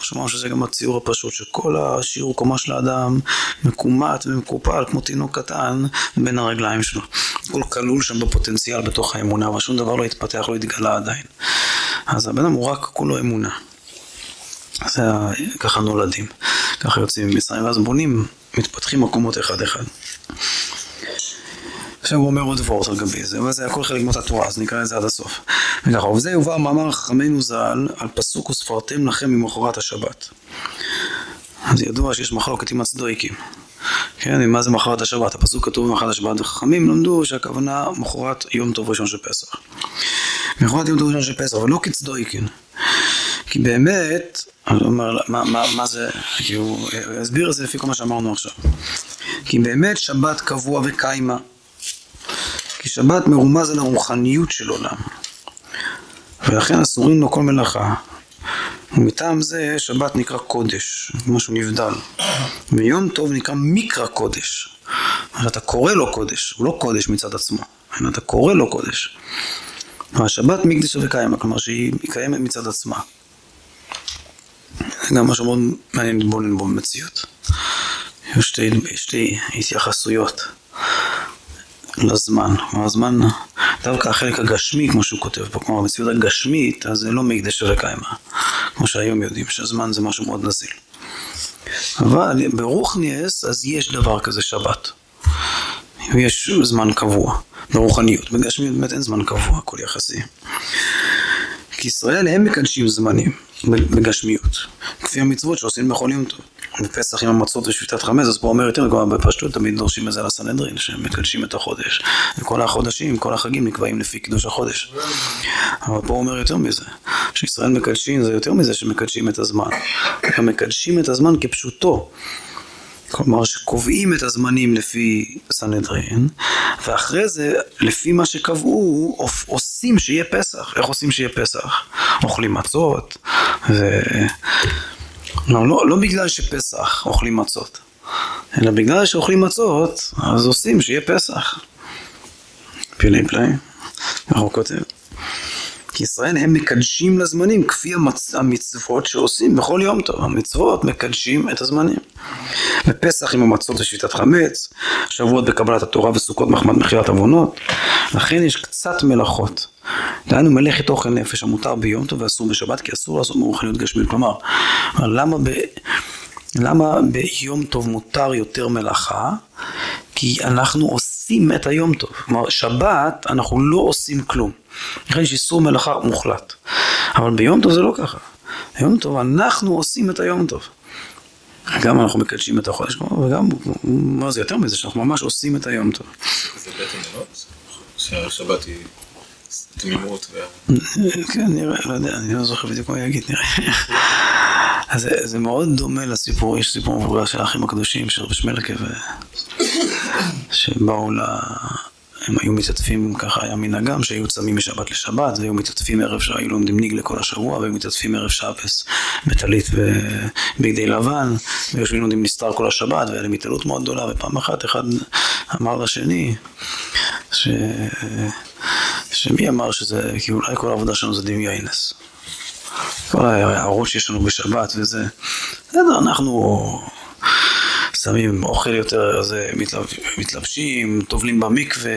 שמענו שזה גם הציור הפשוט, שכל השיעור קומה של האדם מקומט ומקופל כמו תינוק קטן בין הרגליים שלו. הכל כלול שם בפוטנציאל בתוך האמונה, אבל שום דבר לא התפתח, לא התגלה עדיין. אז הבן הוא רק כולו אמונה. זה ככה נולדים, ככה יוצאים ממצרים, ואז בונים, מתפתחים מקומות אחד-אחד. עכשיו הוא אומר עוד וורט על גבי זה, אבל זה הכל חלק מאותה תורה, אז נקרא את זה עד הסוף. וככה, ובזה יובא מאמר חכמינו ז"ל על פסוק וספרתם לכם ממחרת השבת. אז ידוע שיש מחלוקת עם הצדויקים. כן, מה זה מחרת השבת? הפסוק כתוב מחרת השבת, וחכמים למדו שהכוונה מחרת יום טוב ראשון של פסח. מחרת יום טוב ראשון של פסח, ולא כצדויקין. כי באמת, אני אומר, מה, מה, מה זה, כי הוא הסביר את זה לפי כל מה שאמרנו עכשיו. כי באמת שבת קבוע וקיימה. כי שבת מרומז על הרוחניות של עולם. ולכן אסורים לו כל מלאכה. ומטעם זה שבת נקרא קודש, משהו נבדל. ויום טוב נקרא מקרא קודש. אתה קורא לו קודש, הוא לא קודש מצד עצמו, אלא אתה קורא לו קודש. והשבת מקדש וקיימה, כלומר שהיא קיימת מצד עצמה. גם משהו מאוד מעניין להתבונן בו במציאות. יש שתי, שתי התייחסויות לזמן. כלומר, הזמן, דווקא החלק הגשמי, כמו שהוא כותב פה, כלומר, במציאות הגשמית, אז זה לא מקדש וקיימה. כמו שהיום יודעים, שהזמן זה משהו מאוד נזיל. אבל ברוכניאס, אז יש דבר כזה שבת. יש זמן קבוע, ברוחניות. בגשמיות באמת אין זמן קבוע, הכל יחסי. כי ישראל הם מקדשים זמנים בגשמיות, כפי המצוות שעושים יום טוב. בפסח עם המצות ושביתת חמץ, אז פה אומר יותר, כבר בפשטות תמיד דורשים את זה לסנהדרין, שהם מקדשים את החודש. וכל החודשים, כל החגים נקבעים לפי קידוש החודש. אבל פה אומר יותר מזה, שישראל מקדשים זה יותר מזה שמקדשים את הזמן. הם מקדשים את הזמן כפשוטו. כלומר שקובעים את הזמנים לפי סנהדרין, ואחרי זה, לפי מה שקבעו, עושים שיהיה פסח. איך עושים שיהיה פסח? אוכלים מצות, ו... לא, לא, לא בגלל שפסח אוכלים מצות, אלא בגלל שאוכלים מצות, אז עושים שיהיה פסח. פלאי פלאי, איך הוא כותב? כי ישראל הם מקדשים לזמנים כפי המצ... המצוות שעושים בכל יום טוב. המצוות מקדשים את הזמנים. בפסח עם המצות ושביתת חמץ, שבועות בקבלת התורה וסוכות מחמד מכירת עוונות. לכן יש קצת מלאכות. דהיינו מלאכת אוכל נפש המותר ביום טוב ואסור בשבת, כי אסור לעשות מרוחניות גשמית. כלומר, למה, ב... למה ביום טוב מותר יותר מלאכה? כי אנחנו עושים את היום טוב. כלומר, שבת אנחנו לא עושים כלום. לכן יש איסור מלאכה מוחלט. אבל ביום טוב זה לא ככה. ביום טוב אנחנו עושים את היום טוב. גם אנחנו מקדשים את החודש, וגם, מה זה יותר מזה, שאנחנו ממש עושים את היום טוב. זה בעצם? שהשבת היא תמימות. כן, נראה, לא יודע, אני לא זוכר בדיוק מה יגיד, נראה. אז זה, מאוד דומה לסיפור, יש סיפור מבוגר של האחים הקדושים, של רבי שמלכה, ו... שבאו ל... הם היו מתעטפים, ככה היה מנהגם, שהיו צמים משבת לשבת, והיו מתעטפים ערב שהיו לומדים ניגלה כל השבוע, והיו מתעטפים ערב שבס בטלית ובגדי לבן, ויושבים לומדים נסתר כל השבת, והיה להם התעלות מאוד גדולה, ופעם אחת אחד אמר לשני, ש... שמי אמר שזה, כי אולי כל העבודה שלנו זה דמיינס. כל ההערות שיש לנו בשבת וזה, בסדר, אנחנו שמים אוכל יותר, זה, מתלבשים, טובלים במקווה,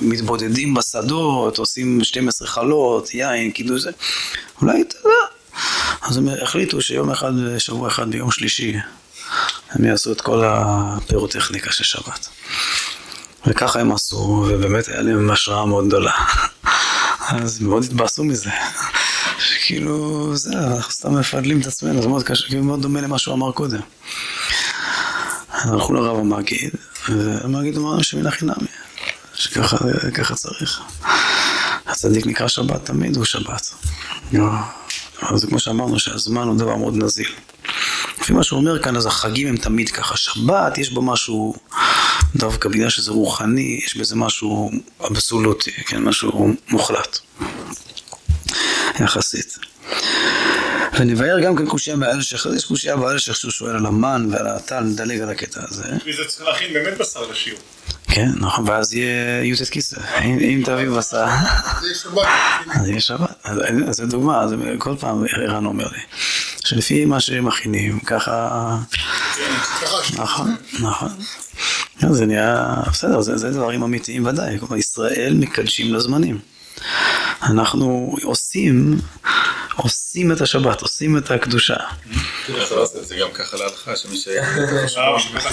מתבודדים בשדות, עושים 12 חלות, יין, קידוש זה, אולי, אתה יודע. אז הם החליטו שיום אחד, שבוע אחד ביום שלישי, הם יעשו את כל הפירוטכניקה של שבת. וככה הם עשו, ובאמת היה להם השראה מאוד גדולה. אז מאוד התבאסו מזה. שכאילו, זה, אנחנו סתם מפדלים את עצמנו, זה מאוד קשה, כאילו מאוד דומה למה שהוא אמר קודם. אז הלכו לרב המגיד, והמגיד אמר שמן החינמי, שככה צריך. הצדיק נקרא שבת תמיד הוא שבת. זה כמו שאמרנו שהזמן הוא דבר מאוד נזיל. לפי מה שהוא אומר כאן, אז החגים הם תמיד ככה. שבת, יש בו משהו, דווקא בגלל שזה רוחני, יש בזה משהו אבסולוטי, כן, משהו מוחלט. יחסית. ונבהר גם כן קושייה באלשך, יש קושייה באלשך שהוא שואל על המן ועל הטל, נדלג על הקטע הזה. וזה צריך להכין באמת בשר לשיעור. כן, נכון, ואז יהיה י"ט כיסא, אם תביאו בשר. אז יהיה שבת. אז זו דוגמה, כל פעם ערן אומר לי, שלפי מה שמכינים, ככה... נכון, נכון. זה נהיה, בסדר, זה דברים אמיתיים ודאי, ישראל מקדשים לזמנים. אנחנו עושים, עושים את השבת, עושים את הקדושה. זה גם ככה להלכה, שמי ש...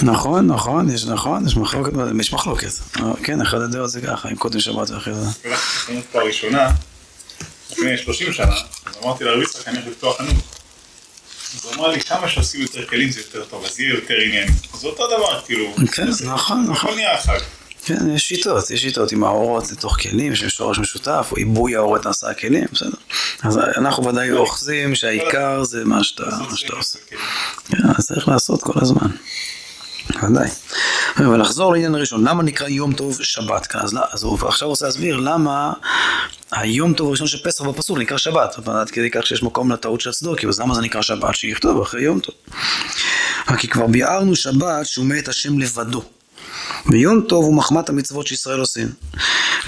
נכון, נכון, יש נכון, יש מחלוקת, יש מחלוקת. כן, אחד הדעות זה ככה, עם קודם שבת ואחרי זה. חנות פה הראשונה, לפני 30 שנה, אז אמרתי לרב יצחק, אני הולך לפתוח חנות. אז הוא אמר לי, כמה שעושים יותר כלים זה יותר טוב, אז יהיה יותר עניין. זה אותו דבר, כאילו. כן, נכון, נכון. הכל נהיה. כן, יש שיטות, יש שיטות עם האורות לתוך כלים, שיש שורש משותף, או עיבוי האורות נעשה הכלים, בסדר. אז אנחנו ודאי אוחזים שהעיקר זה מה שאתה עושה. כן, אז צריך לעשות כל הזמן. ודאי. ולחזור לעניין הראשון, למה נקרא יום טוב שבת כאן? אז, אז הוא עכשיו רוצה להסביר למה היום טוב הראשון של פסח בפסוק נקרא שבת. עד כדי כך שיש מקום לטעות של הצדוקי, אז למה זה נקרא שבת? שיכתוב אחרי יום טוב. כי כבר ביארנו שבת שהוא מת השם לבדו. ויום טוב הוא מחמת המצוות שישראל עושים.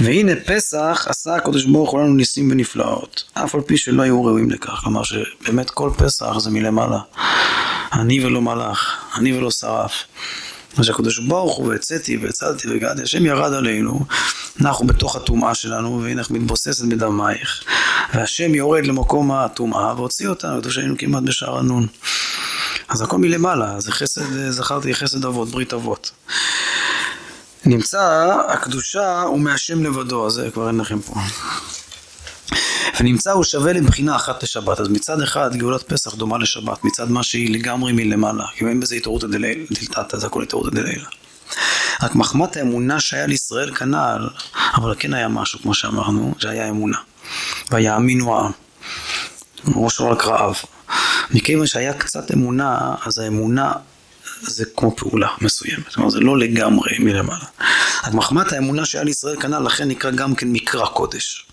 והנה פסח עשה הקדוש ברוך הוא לנו ניסים ונפלאות, אף על פי שלא היו ראויים לכך. כלומר שבאמת כל פסח זה מלמעלה. אני ולא מלאך, אני ולא שרף. מה שהקדוש ברוך הוא והצאתי והצלתי והגעתי, השם ירד עלינו, אנחנו בתוך הטומאה שלנו, והנה מתבוססת בדמייך. והשם יורד למקום הטומאה והוציא אותנו, כתוב שהיינו כמעט בשער הנון. אז הכל מלמעלה, זה חסד, זכרתי חסד אבות, ברית אבות. נמצא הקדושה הוא מהשם לבדו, אז זה כבר אין לכם פה. ונמצא הוא שווה לבחינה אחת לשבת. אז מצד אחד גאולת פסח דומה לשבת, מצד מה שהיא לגמרי מלמעלה. כי אין בזה התעוררות דלתתא, זה הכל התעוררות דלילה. רק מחמת האמונה שהיה לישראל כנ"ל, אבל כן היה משהו, כמו שאמרנו, שהיה אמונה. ויאמינו העם. ראש רק רעב. מכיוון שהיה קצת אמונה, אז האמונה זה כמו פעולה מסוימת, זאת אומרת זה לא לגמרי מלמעלה. אז מחמת האמונה שהיה לישראל כנ"ל, לכן נקרא גם כן מקרא קודש.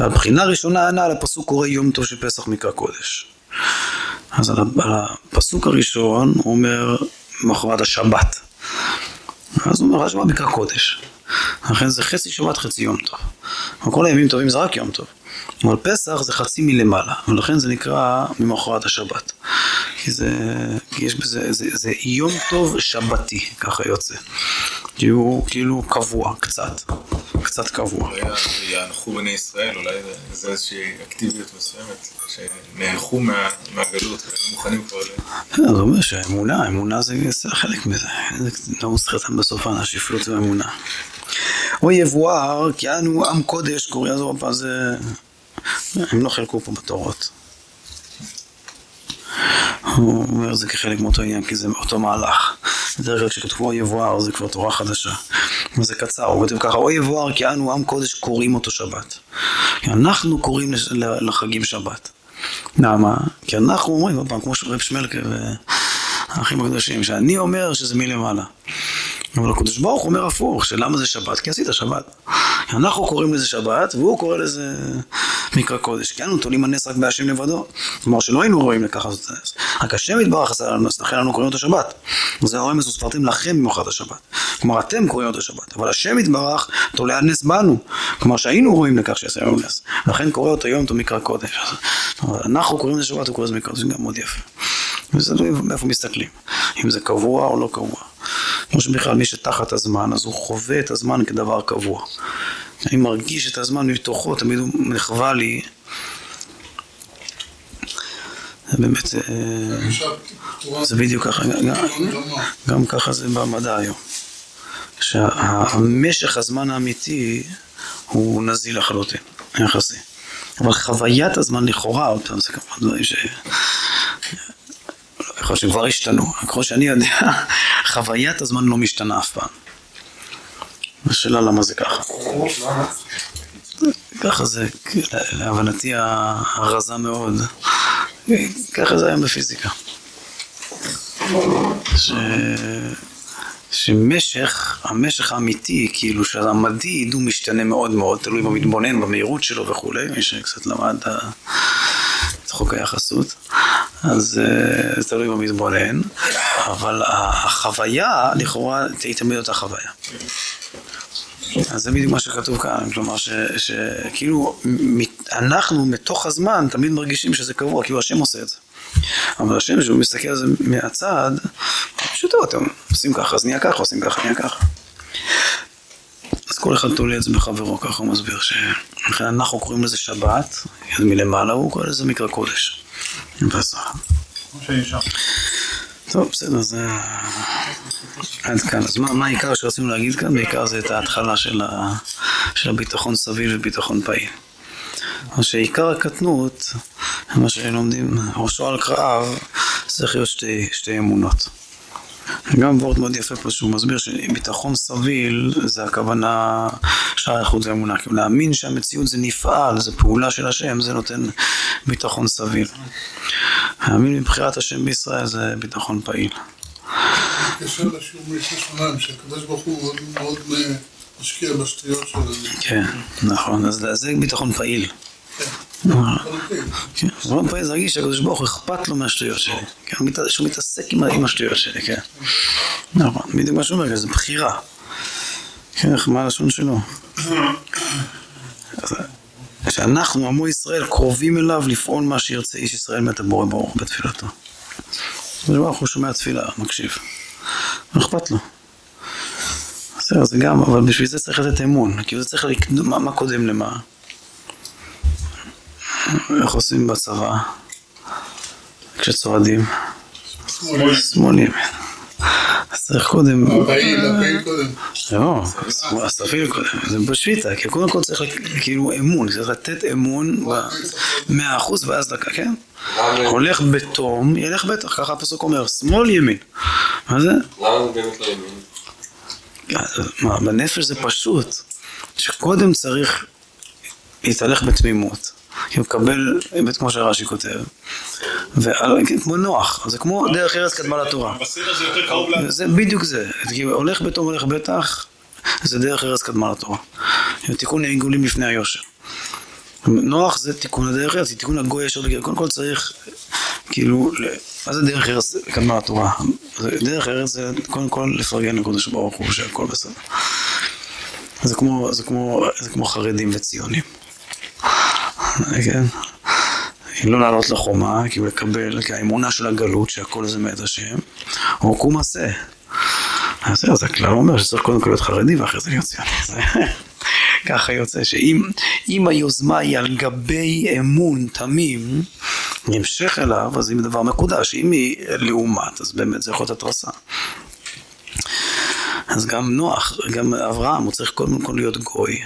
ועל בחינה ראשונה הנ"ל הפסוק קורא יום טוב של פסח מקרא קודש. אז על הפסוק הראשון הוא אומר מחרת השבת. אז הוא אומר השבת מקרא קודש. לכן זה חצי שבת חצי יום טוב. כל הימים טובים זה רק יום טוב. אבל פסח זה חצי מלמעלה, ולכן זה נקרא ממחרת השבת. כי זה, כי יש בזה, זה, זה יום טוב שבתי, ככה יוצא. כי הוא כאילו קבוע, קצת, קצת קבוע. יענחו בני ישראל, אולי זה איזושהי אקטיביות מסוימת, שנערכו מה, מהגלות, והיו מוכנים כבר ל... כן, זה אומר שהאמונה, האמונה זה חלק מזה. זה לא מוסחתם בסופן, השפלות והאמונה. או יבואר, כי אנו עם קודש, קוריאה זו רבה זה... הם לא חלקו פה בתורות. הוא אומר זה כחלק מאותו עניין, כי זה אותו מהלך. בדרך כלל כשכתבו או יבואר זה כבר תורה חדשה. וזה קצר, הוא כותב ככה, או יבואר כי אנו עם קודש קוראים אותו שבת. אנחנו קוראים לחגים שבת. למה? כי אנחנו אומרים, עוד פעם, כמו שרב שמלכה והאחים הקדושים, שאני אומר שזה מלמעלה. אבל הקדוש ברוך אומר הפוך, שלמה זה שבת? כי עשית שבת. אנחנו קוראים לזה שבת, והוא קורא לזה מקרא קודש. כי אנו תולים הנס רק בהשם לבדו. כלומר שלא היינו רואים הנס. רק השם יתברך עשה לנו נס, לכן אנו קוראים אותו שבת. וזה הרמז וספרתם לכם במיוחד השבת. כלומר אתם קוראים אותו שבת, אבל השם יתברך תולה הנס בנו. כלומר שהיינו רואים לכך שיעשה לנו נס. לכן קורא אותו יום אותו מקרא קודש. אנחנו קוראים לזה שבת, הוא קורא לזה מקרא קודש, זה גם מאוד יפה. וזה תלוי מאיפה מסתכלים. אם זה קבוע או לא קבוע. כמו שבכלל מי שתחת הזמן, אז הוא חווה את הזמן כדבר קבוע. אני מרגיש את הזמן מתוכו, תמיד הוא נחווה לי. זה באמת, אה, זה בדיוק ככה, גם, ככה זה במדע היום. שהמשך הזמן האמיתי הוא נזיל לחלוטין, יחסי. אבל חוויית הזמן לכאורה, פעם, זה כמובן דברים ש... יכול להיות שהם כבר השתנו, כמו שאני יודע, <laughs> חוויית הזמן לא משתנה אף פעם. השאלה למה זה ככה. ככה זה, להבנתי הרזה מאוד, ככה זה היום בפיזיקה. ש... שמשך, המשך האמיתי, כאילו שהמדיד הוא משתנה מאוד מאוד, תלוי במתבונן, במהירות שלו וכולי, מי שקצת למד את חוק היחסות, אז זה תלוי במתבונן, אבל החוויה, לכאורה, היא תמיד אותה חוויה. אז זה בדיוק מה שכתוב כאן, כלומר שכאילו אנחנו מתוך הזמן תמיד מרגישים שזה קבוע, כאילו השם עושה את זה. אבל השם שהוא מסתכל על זה מהצד, פשוטו, אתם עושים ככה, אז נהיה ככה, עושים ככה, נהיה ככה. אז כל אחד תולה את זה בחברו, ככה הוא מסביר, שלכן אנחנו קוראים לזה שבת, מלמעלה, הוא קורא לזה מקרא קודש. פסח. טוב, בסדר, זה עד כאן. אז מה, מה העיקר שרצינו להגיד כאן? בעיקר זה את ההתחלה של, ה... של הביטחון סביל וביטחון פעיל. אז שעיקר הקטנות, מה שלומדים, ראשו על קרב, צריך להיות שתי, שתי אמונות. גם וורט מאוד יפה פה שהוא מסביר שביטחון סביל זה הכוונה שער איכות ואמונה, כאילו להאמין שהמציאות זה נפעל, זה פעולה של השם, זה נותן ביטחון סביל. להאמין מבחירת השם בישראל זה ביטחון פעיל. קשר לשיעור מלפני שמיים, שהקדוש ברוך הוא מאוד מאוד משקיע בשטויות שלנו. כן, נכון, אז זה ביטחון פעיל. כן, ביטחון פעיל זה להרגיש שהקדוש ברוך הוא אכפת לו מהשטויות שלי, כן, שהוא מתעסק עם השטויות שלי, כן. נכון, בדיוק מה שהוא אומר, זה בחירה. כן, מה הלשון שלו? שאנחנו, עמו ישראל, קרובים אליו לפעול מה שירצה איש ישראל מת הבורא ברוך בתפילתו. הקדוש ברוך הוא שומע תפילה, מקשיב. אכפת לו. בסדר, זה גם, אבל בשביל זה צריך לתת אמון, כאילו זה צריך לקנות, מה קודם למה? איך עושים בצבא? כשצועדים? שמאל ימין. אז צריך קודם... הפעיל, הפעיל קודם. לא, הספיל קודם, זה בשביתה, כי קודם כל צריך כאילו אמון, צריך לתת אמון במאה אחוז ואז דקה, כן? הולך בתום, ילך בטח, ככה הפסוק אומר, שמאל ימין. מה זה? למה באמת לא ימין? בנפש זה פשוט, שקודם צריך להתהלך בתמימות. כי הוא מקבל, כמו שרש"י כותב, כמו נוח, זה כמו דרך ארץ קדמה לתורה. זה בדיוק זה, הולך בתום הולך בטח, זה דרך ארץ קדמה לתורה. תיקון העיגולים לפני היושר. נוח זה תיקון הדרך ארץ, זה תיקון הגוי ישר בגלל, קודם כל צריך, כאילו, מה זה דרך ארץ קדמה לתורה? דרך ארץ זה קודם כל לפרגן לקודש ברוך הוא שהכל בסדר. זה כמו, זה כמו, זה כמו חרדים וציונים. כן? לא לעלות לחומה, כאילו לקבל, כי האמונה של הגלות שהכל זה מאת השם, או קום עשה. אז זה הכלל אומר שצריך קודם כל להיות חרדי ואחרי זה להיות ציוני. <laughs> ככה יוצא שאם היוזמה היא על גבי אמון תמים, נמשך אליו, אז אם דבר מקודש, אם היא לעומת, אז באמת זה יכול להיות התרסה. אז גם נוח, גם אברהם, הוא צריך קודם כל להיות גוי.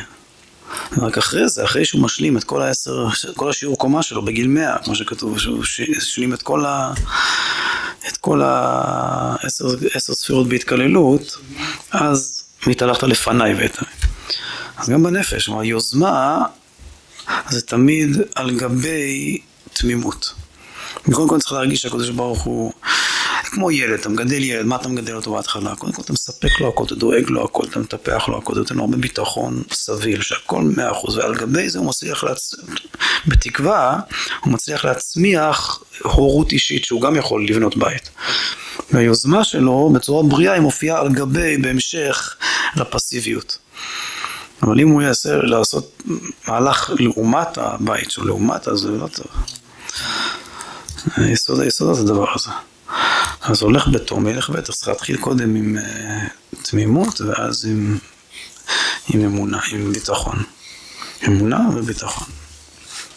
רק אחרי זה, אחרי שהוא משלים את כל העשר, כל השיעור קומה שלו בגיל מאה, כמו שכתוב, שהוא השלים את כל ה... את כל העשר ספירות בהתקללות, אז והתהלכת לפניי ואת... אז גם בנפש, כלומר, יוזמה זה תמיד על גבי תמימות. קודם כל צריך להרגיש שהקדוש ברוך הוא כמו ילד, אתה מגדל ילד, מה אתה מגדל אותו בהתחלה? קודם כל אתה מספק לו הכל, אתה דואג לו הכל, אתה מטפח לו הכל, אתה נותן לו הרבה ביטחון סביל, שהכל מאה אחוז, ועל גבי זה הוא מצליח, להצ... בתקווה, הוא מצליח להצמיח הורות אישית שהוא גם יכול לבנות בית. והיוזמה שלו בצורה בריאה היא מופיעה על גבי, בהמשך, לפסיביות. אבל אם הוא יעשה לעשות מהלך לעומת הבית שלו, לעומת, אז זה לא טוב. היסוד היסוד זה הדבר הזה. אז הולך בתום, ילך בטח, צריך להתחיל קודם עם uh, תמימות ואז עם, עם אמונה, עם ביטחון. אמונה וביטחון.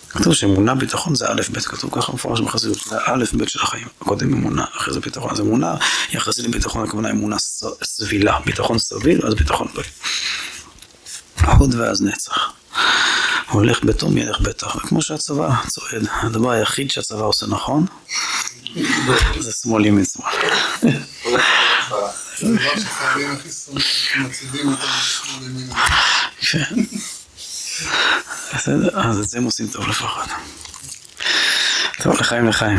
כתוב שאמונה, ביטחון זה א' ב', כתוב ככה מפורש בחסידות, זה א' ב' של החיים, קודם אמונה, אחרי זה ביטחון, אז אמונה יחסית לביטחון, הכוונה אמונה סבילה, ביטחון סביל, ואז ביטחון בריא. הוד ואז נצח. הולך בתום ילך בטח, וכמו שהצבא צועד, הדבר היחיד שהצבא עושה נכון, זה שמאל ימין שמאל. אז את זה הם עושים טוב לפחות. טוב, לחיים לחיים.